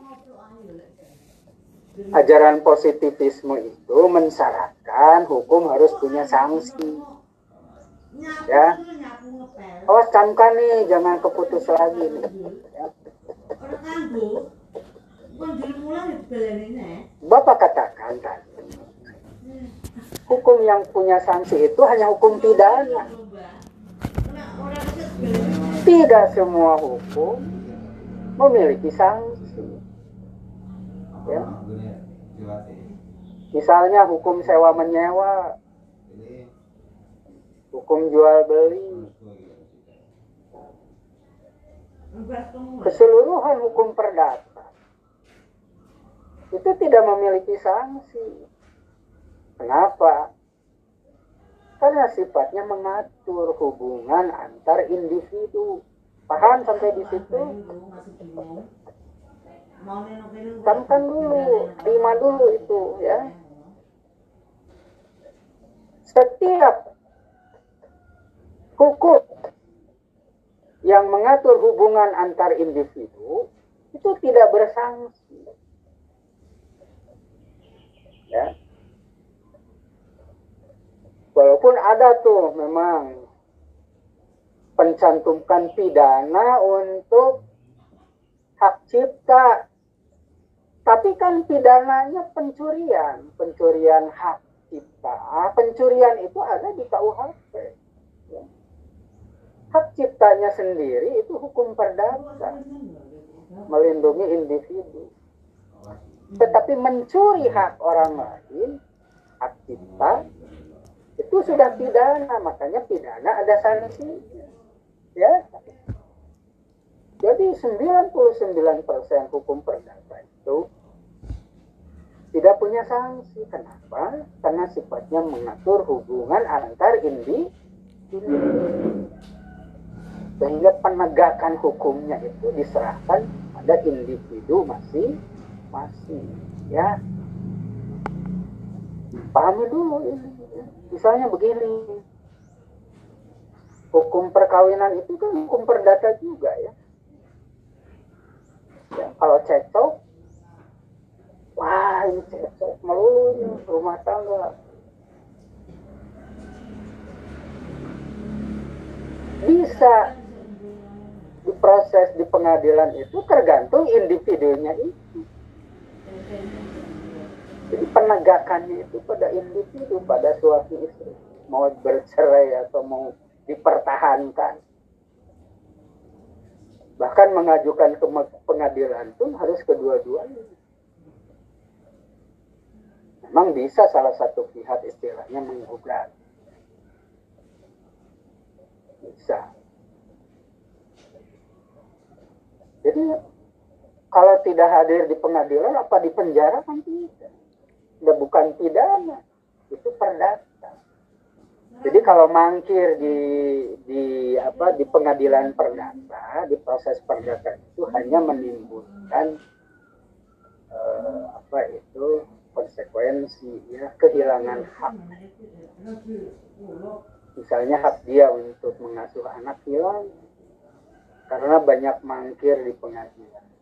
ajaran positivisme itu mensyaratkan hukum harus punya sanksi. Ya. Awas camkan nih, jangan keputus lagi nih. Ya. Bapak katakan tadi, hukum yang punya sanksi itu hanya hukum pidana. Tidak semua hukum memiliki sanksi. Ya. Misalnya hukum sewa menyewa, hukum jual beli, keseluruhan hukum perdata itu tidak memiliki sanksi. Kenapa? Karena sifatnya mengatur hubungan antar individu. Paham sampai di situ? Camkan dulu, terima dulu itu ya. Setiap hukum yang mengatur hubungan antar individu itu tidak bersanksi. Ya. Walaupun ada tuh memang pencantumkan pidana untuk hak cipta. Tapi kan pidananya pencurian, pencurian hak cipta. Pencurian itu ada di KUHP. Ya. Hak ciptanya sendiri itu hukum perdata, melindungi individu. Tetapi mencuri hak orang lain, hak cipta, itu sudah pidana, makanya pidana ada sanksi. Ya. Jadi 99% hukum perdata itu tidak punya sanksi. Kenapa? Karena sifatnya mengatur hubungan antar individu. Sehingga penegakan hukumnya itu diserahkan pada individu masing-masing. Ya. Pahami dulu ini. Misalnya begini. hukum perkawinan itu kan hukum perdata juga ya. ya kalau cecok, wah ini cecok melulu rumah tangga. Bisa diproses di pengadilan itu tergantung individunya itu. Jadi penegakannya itu pada individu, pada suami istri. Mau bercerai atau mau dipertahankan. Bahkan mengajukan ke pengadilan pun harus kedua-duanya. Memang bisa salah satu pihak istilahnya menggugat. Bisa. Jadi kalau tidak hadir di pengadilan apa di penjara kan tidak. Sudah bukan pidana, itu perdata. Jadi kalau mangkir di di apa di pengadilan perdata, di proses perdata itu hanya menimbulkan eh, apa itu konsekuensi ya kehilangan hak. Misalnya hak dia untuk mengasuh anak hilang karena banyak mangkir di pengadilan.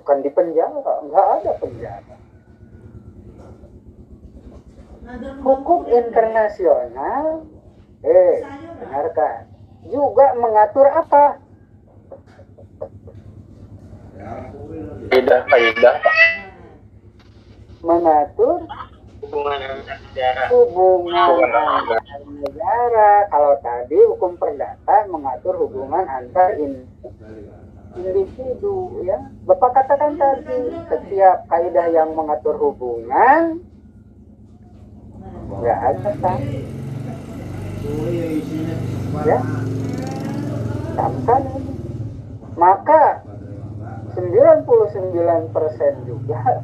Bukan di penjara, nggak ada penjara. Hukum internasional, eh, dengarkan, juga mengatur apa? Kaidah, kaidah. Mengatur Hubungan antar negara. hubungan Hubungan antar negara. Kalau tadi hukum perdata mengatur hubungan antar in- individu ya. Bapak katakan tadi setiap kaidah yang mengatur hubungan nggak ada kan? Ya. Samkan ini. Maka 99% juga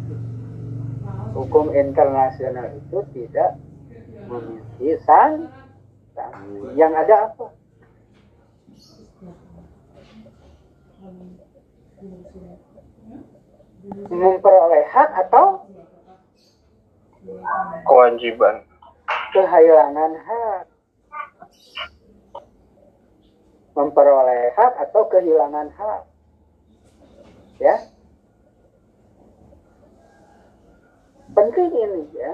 hukum internasional itu tidak memiliki sang. Yang ada apa? Memperoleh hak atau Kewajiban. kehilangan hak. Memperoleh hak atau kehilangan hak. Ya. Penting ini ya.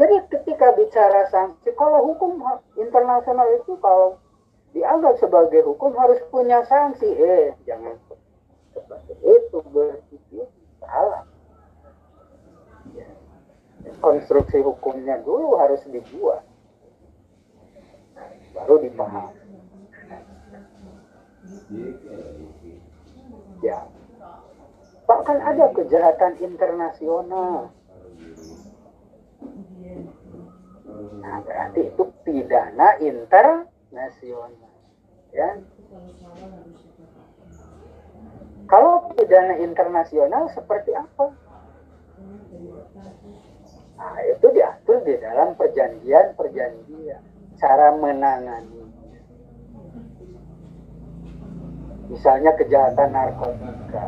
Jadi ketika bicara sanksi, kalau hukum internasional itu kalau dianggap sebagai hukum harus punya sanksi. Eh, jangan seperti itu berpikir salah. Ya. Konstruksi hukumnya dulu harus dibuat. Baru dipahami. Ya. Bahkan ada kejahatan internasional. Nah, berarti itu pidana internasional. Ya. Kalau pidana internasional seperti apa? Nah, itu diatur di dalam perjanjian-perjanjian. Cara menangani. Misalnya kejahatan narkotika.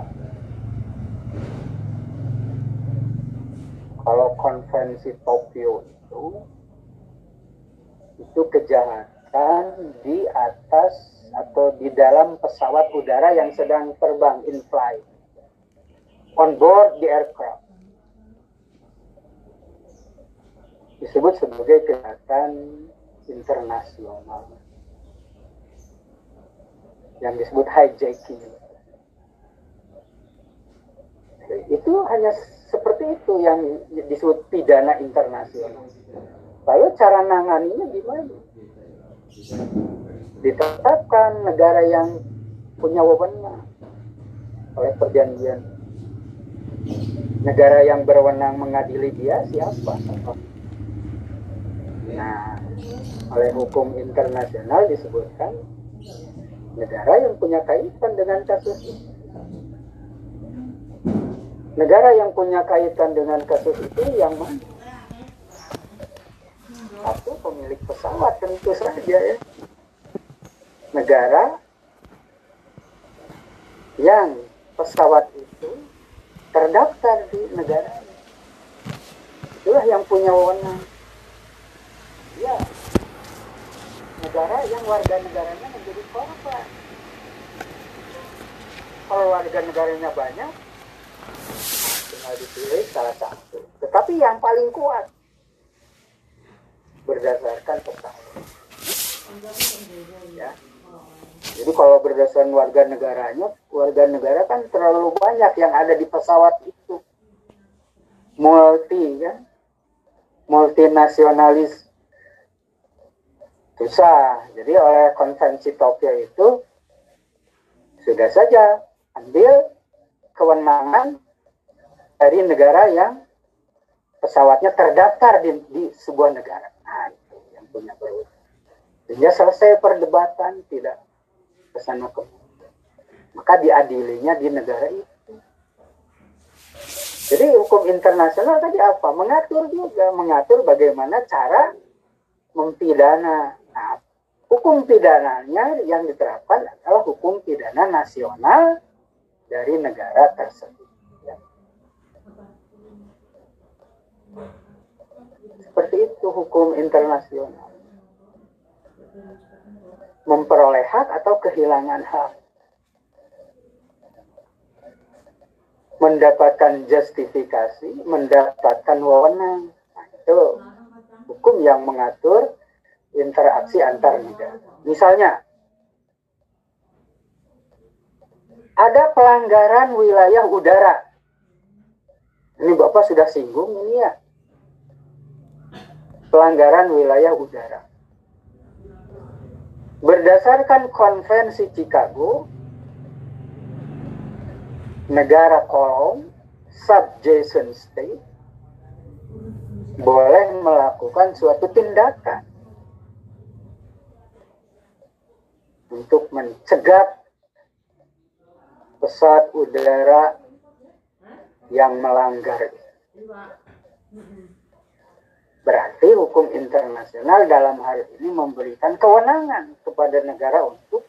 Kalau konvensi Tokyo itu, itu kejahatan di atas atau di dalam pesawat udara yang sedang terbang in flight. On board the aircraft. Disebut sebagai kejahatan internasional. Yang disebut hijacking. Itu hanya seperti itu yang disebut pidana internasional. Lalu cara nanganinya gimana? Ditetapkan negara yang punya wewenang oleh perjanjian. Negara yang berwenang mengadili dia siapa? Nah, oleh hukum internasional disebutkan negara yang punya kaitan dengan kasus itu. Negara yang punya kaitan dengan kasus itu yang mana? Satu pemilik pesawat tentu saja ya. Negara yang pesawat itu terdaftar di negara itulah yang punya wewenang. Ya. negara yang warga negaranya menjadi korban. Kalau warga negaranya banyak, tinggal dipilih salah satu. Tetapi yang paling kuat berdasarkan pesawat. Ya. Jadi kalau berdasarkan warga negaranya, warga negara kan terlalu banyak yang ada di pesawat itu. Multi kan, multinasionalis. Susah. Jadi oleh konvensi Tokyo itu sudah saja ambil kewenangan dari negara yang pesawatnya terdaftar di, di sebuah negara. Punya berwenang. Sehingga selesai perdebatan tidak ke sana ke maka diadilinya di negara itu. Jadi hukum internasional tadi apa? Mengatur juga, mengatur bagaimana cara mempidana. Nah, hukum pidananya yang diterapkan adalah hukum pidana nasional dari negara tersebut. Ya. Seperti itu hukum internasional memperoleh hak atau kehilangan hak. Mendapatkan justifikasi, mendapatkan wewenang. Nah, itu hukum yang mengatur interaksi antar negara. Misalnya, ada pelanggaran wilayah udara. Ini Bapak sudah singgung ini ya. Pelanggaran wilayah udara Berdasarkan konvensi Chicago, negara kolom, subjacent state, boleh melakukan suatu tindakan untuk mencegah pesawat udara yang melanggar. Berarti hukum internasional dalam hal ini memberikan kewenangan kepada negara untuk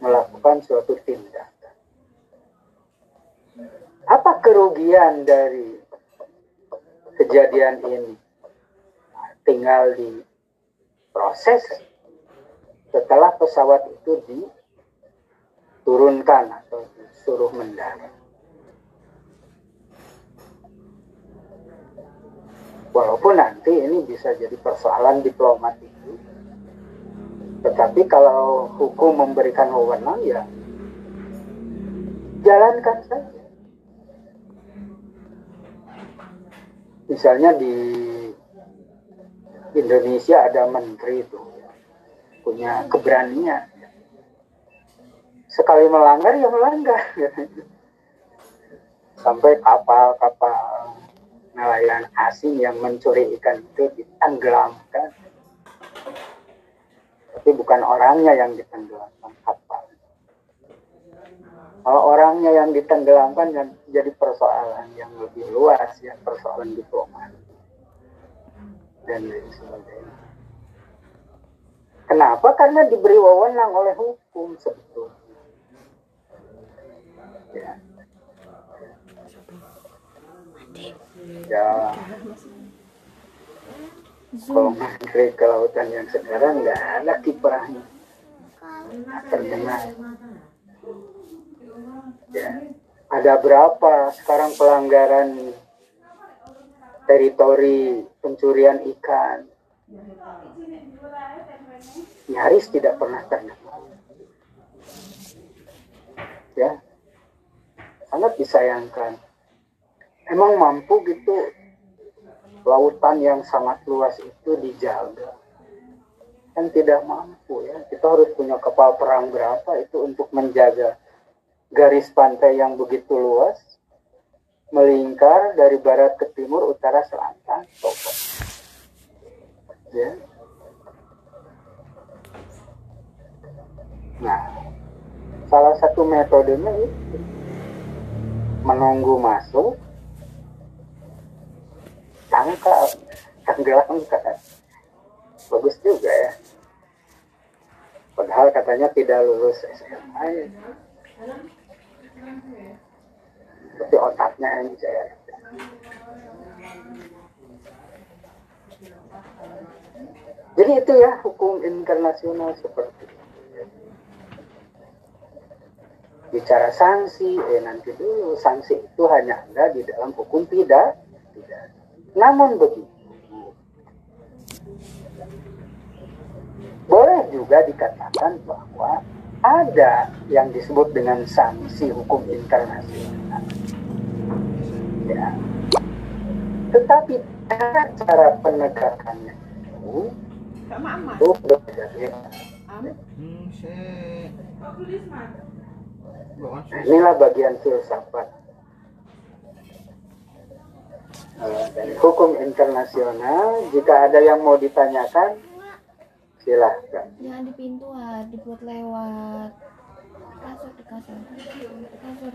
melakukan suatu tindakan. Apa kerugian dari kejadian ini? Tinggal di proses setelah pesawat itu diturunkan atau disuruh mendarat. Walaupun nanti ini bisa jadi persoalan diplomatik. Tetapi kalau hukum memberikan wewenang ya jalankan saja. Misalnya di Indonesia ada menteri itu punya keberanian. Sekali melanggar ya melanggar. Sampai kapal-kapal nelayan asing yang mencuri ikan itu ditenggelamkan. Tapi bukan orangnya yang ditenggelamkan, kapal. Kalau orangnya yang ditenggelamkan dan jadi persoalan yang lebih luas ya, persoalan diplomat dan lain sebagainya. Kenapa? Karena diberi wewenang oleh hukum sebetulnya. Ya. Ya. Kalau menteri kelautan yang sekarang nggak ada kiprahnya. Terdengar. Ya. Ada berapa sekarang pelanggaran teritori pencurian ikan? Nyaris tidak pernah terdengar. Ya. Sangat disayangkan emang mampu gitu. Lautan yang sangat luas itu dijaga. Kan tidak mampu ya. Kita harus punya kapal perang berapa itu untuk menjaga garis pantai yang begitu luas melingkar dari barat ke timur utara selatan ya. Nah salah satu metodenya itu menunggu masuk tangkap tenggelamkan bagus juga ya padahal katanya tidak lulus SMA ya. tapi otaknya encer Jadi itu ya hukum internasional seperti itu. Bicara sanksi, eh nanti dulu sanksi itu hanya ada di dalam hukum tidak. Namun begitu, boleh juga dikatakan bahwa ada yang disebut dengan sanksi hukum internasional. Ya. Tetapi cara, cara penegakannya itu itu. Hmm, inilah bagian filsafat Eh, hukum internasional. Jika ada yang mau ditanyakan, silahkan. Jangan di pintu ah, dibuat lewat kasur di kasur. Kasur.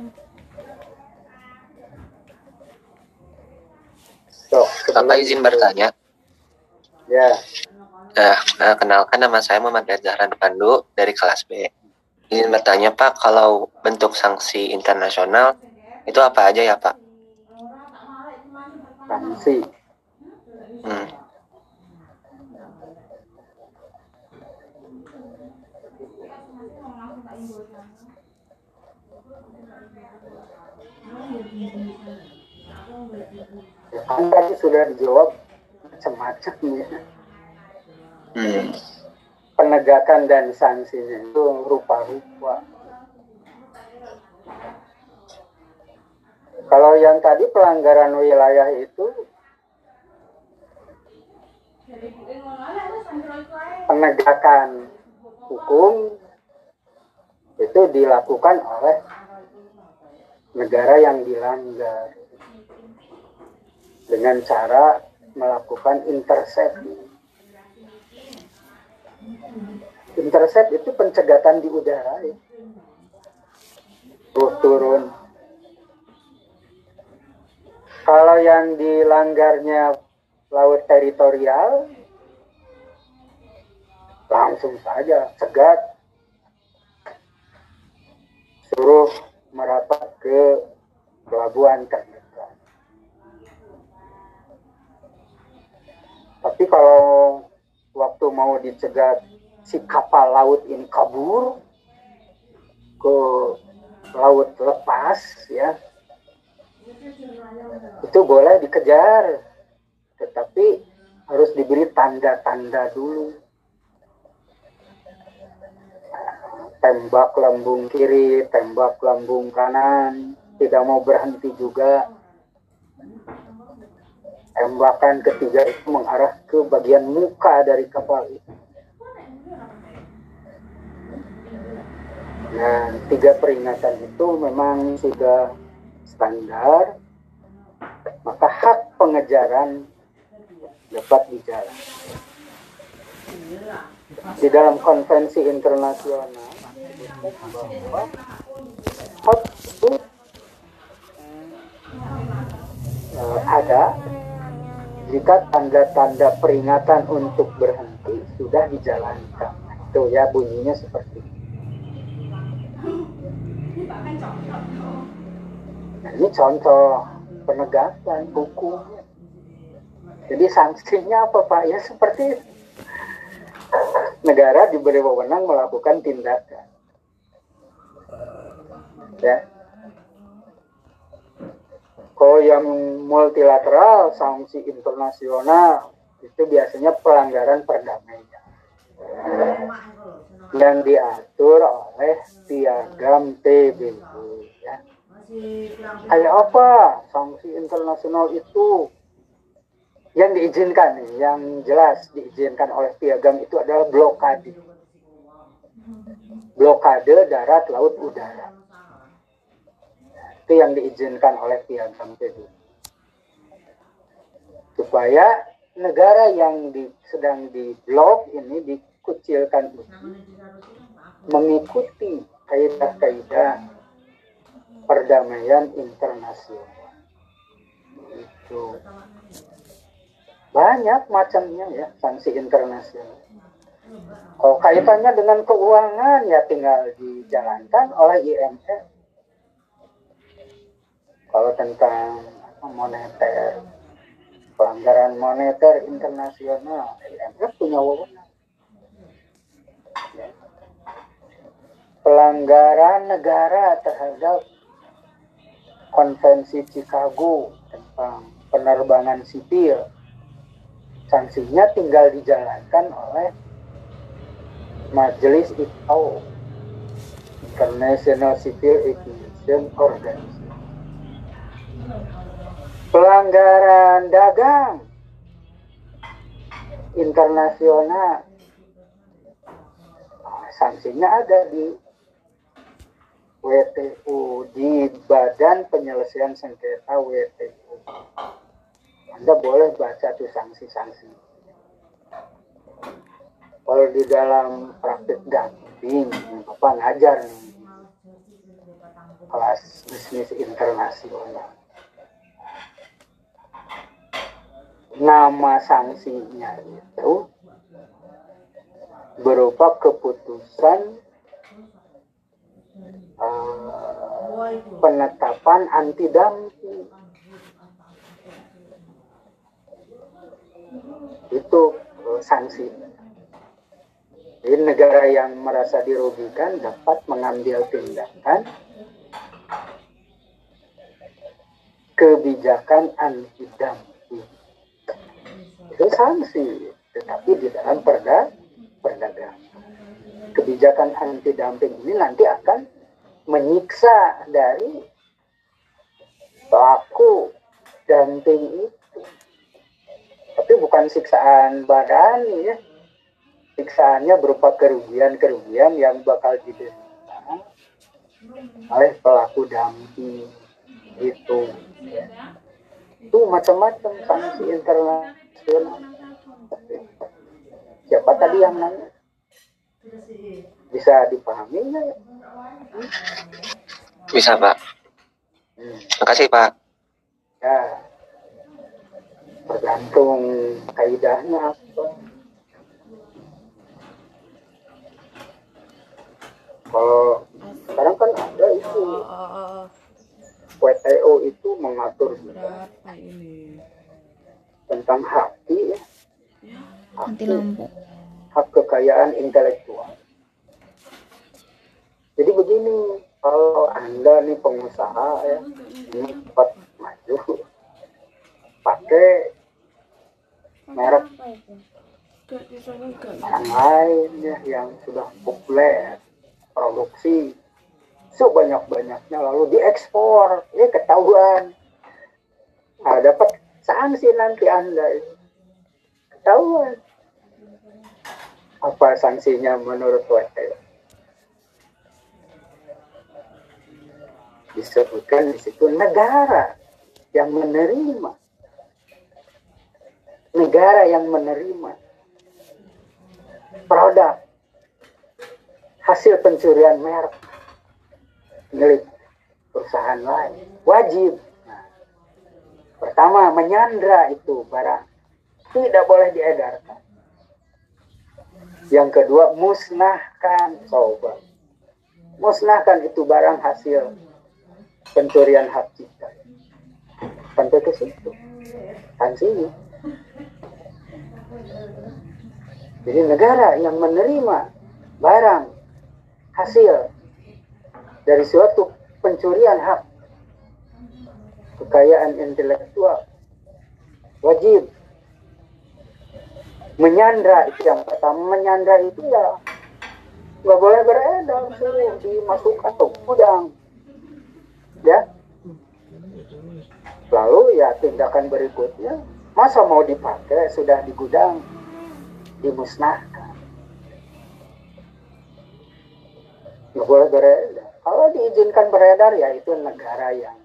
Bapak izin bertanya. Ya, Nah, eh, kenalkan nama saya Muhammad Zahran Pandu dari kelas B. Izin bertanya Pak, kalau bentuk sanksi internasional itu apa aja ya Pak? Sanksi. Hmm. Ya, kan tadi sudah dijawab macam-macam ya. Hmm. Penegakan dan sanksinya itu rupa-rupa. Kalau yang tadi pelanggaran wilayah itu penegakan hukum itu dilakukan oleh negara yang dilanggar dengan cara melakukan intercept. Intercept itu pencegatan di udara ya. Tuh, turun. Kalau yang dilanggarnya laut teritorial, langsung saja cegat, suruh merapat ke pelabuhan terdekat. Tapi kalau waktu mau dicegat si kapal laut ini kabur ke laut lepas ya itu boleh dikejar tetapi harus diberi tanda-tanda dulu. Tembak lambung kiri tembak lambung kanan tidak mau berhenti juga. Tembakan ketiga itu mengarah ke bagian muka dari kapal itu Nah, tiga peringatan itu memang sudah standar, maka hak pengejaran dapat dijalankan. Di dalam konvensi internasional, hak itu eh, ada jika tanda-tanda peringatan untuk berhenti sudah dijalankan. Itu ya bunyinya seperti itu. Nah, ini contoh penegakan hukum. Jadi sanksinya apa Pak? Ya seperti. Negara diberi wewenang melakukan tindakan. Ya. Kalau yang multilateral, sanksi internasional, itu biasanya pelanggaran perdamaian yang diatur oleh piagam PBB. Kayak apa sanksi internasional itu yang diizinkan yang jelas diizinkan oleh piagam itu adalah blokade. Blokade darat, laut, udara. Itu yang diizinkan oleh piagam PBB. Supaya negara yang di, sedang diblok ini dikucilkan itu mengikuti kaidah-kaidah perdamaian internasional. Itu banyak macamnya ya sanksi internasional. Kalau kaitannya dengan keuangan ya tinggal dijalankan oleh IMF. Kalau tentang moneter, pelanggaran moneter internasional IMF punya wewenang Ya. pelanggaran negara terhadap konvensi Chicago tentang penerbangan sipil. Sanksinya tinggal dijalankan oleh Majelis ICAO International Civil Aviation Organization. Pelanggaran dagang internasional. Sanksinya ada di WTO di Badan Penyelesaian Sengketa WTO Anda boleh baca tuh sanksi-sanksi. Kalau di dalam praktik dumping Bapak ngajar nih? Kelas bisnis internasional. Nama sanksinya itu berupa keputusan penetapan anti dumping itu eh, sanksi. Jadi negara yang merasa dirugikan dapat mengambil tindakan kebijakan anti dumping itu sanksi tetapi di dalam perda perdagangan kebijakan anti dumping ini nanti akan menyiksa dari pelaku dumping itu. Tapi bukan siksaan badan ya. Siksaannya berupa kerugian-kerugian yang bakal diderita oleh pelaku dumping itu. Itu macam-macam sanksi internasional. Siapa tadi yang nanya? Bisa dipahami ya? Bisa, Pak. Hmm. Makasih, Pak. ya tergantung kaidahnya apa kalau sekarang kan ada itu WTO itu mengatur berapa ini tentang haki ya Mati lampu. hak kekayaan intelektual. Jadi begini, kalau anda nih pengusaha ya, ini cepat maju, pakai merek yang lain ya yang sudah populer, produksi sebanyak-banyaknya lalu diekspor, ya ketahuan. Nah, dapat sanksi nanti anda. Ketahuan. Apa sanksinya menurut WTO? Disebutkan di situ negara yang menerima. Negara yang menerima produk hasil pencurian merek milik perusahaan lain. Wajib. Nah, pertama menyandra itu barang. Tidak boleh diedarkan. Yang kedua musnahkan. Coba. Musnahkan itu barang hasil pencurian hak cipta sampai ke situ. Sanksinya jadi negara yang menerima barang hasil dari suatu pencurian hak kekayaan intelektual wajib menyandra itu yang pertama menyandra itu ya nggak boleh beredar suruh dimasukkan ke gudang ya lalu ya tindakan berikutnya masa mau dipakai sudah di gudang dimusnahkan nggak boleh beredar kalau diizinkan beredar ya itu negara yang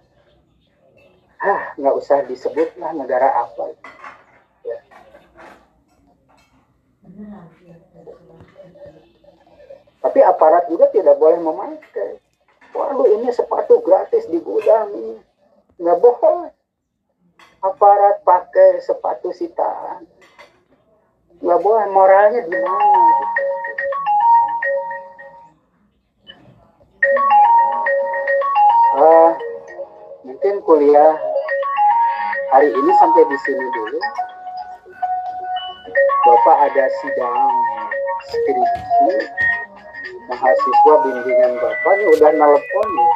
ah nggak usah disebut lah negara apa. Ya. tapi aparat juga tidak boleh memakai waduh ini sepatu gratis di gudang ini nggak boleh aparat pakai sepatu sitaan. Nggak boleh moralnya di mana ah mungkin kuliah hari ini sampai di sini dulu. Bapak ada sidang skripsi mahasiswa bimbingan Bapak ini udah nelpon nih.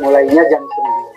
Mulainya jam 9.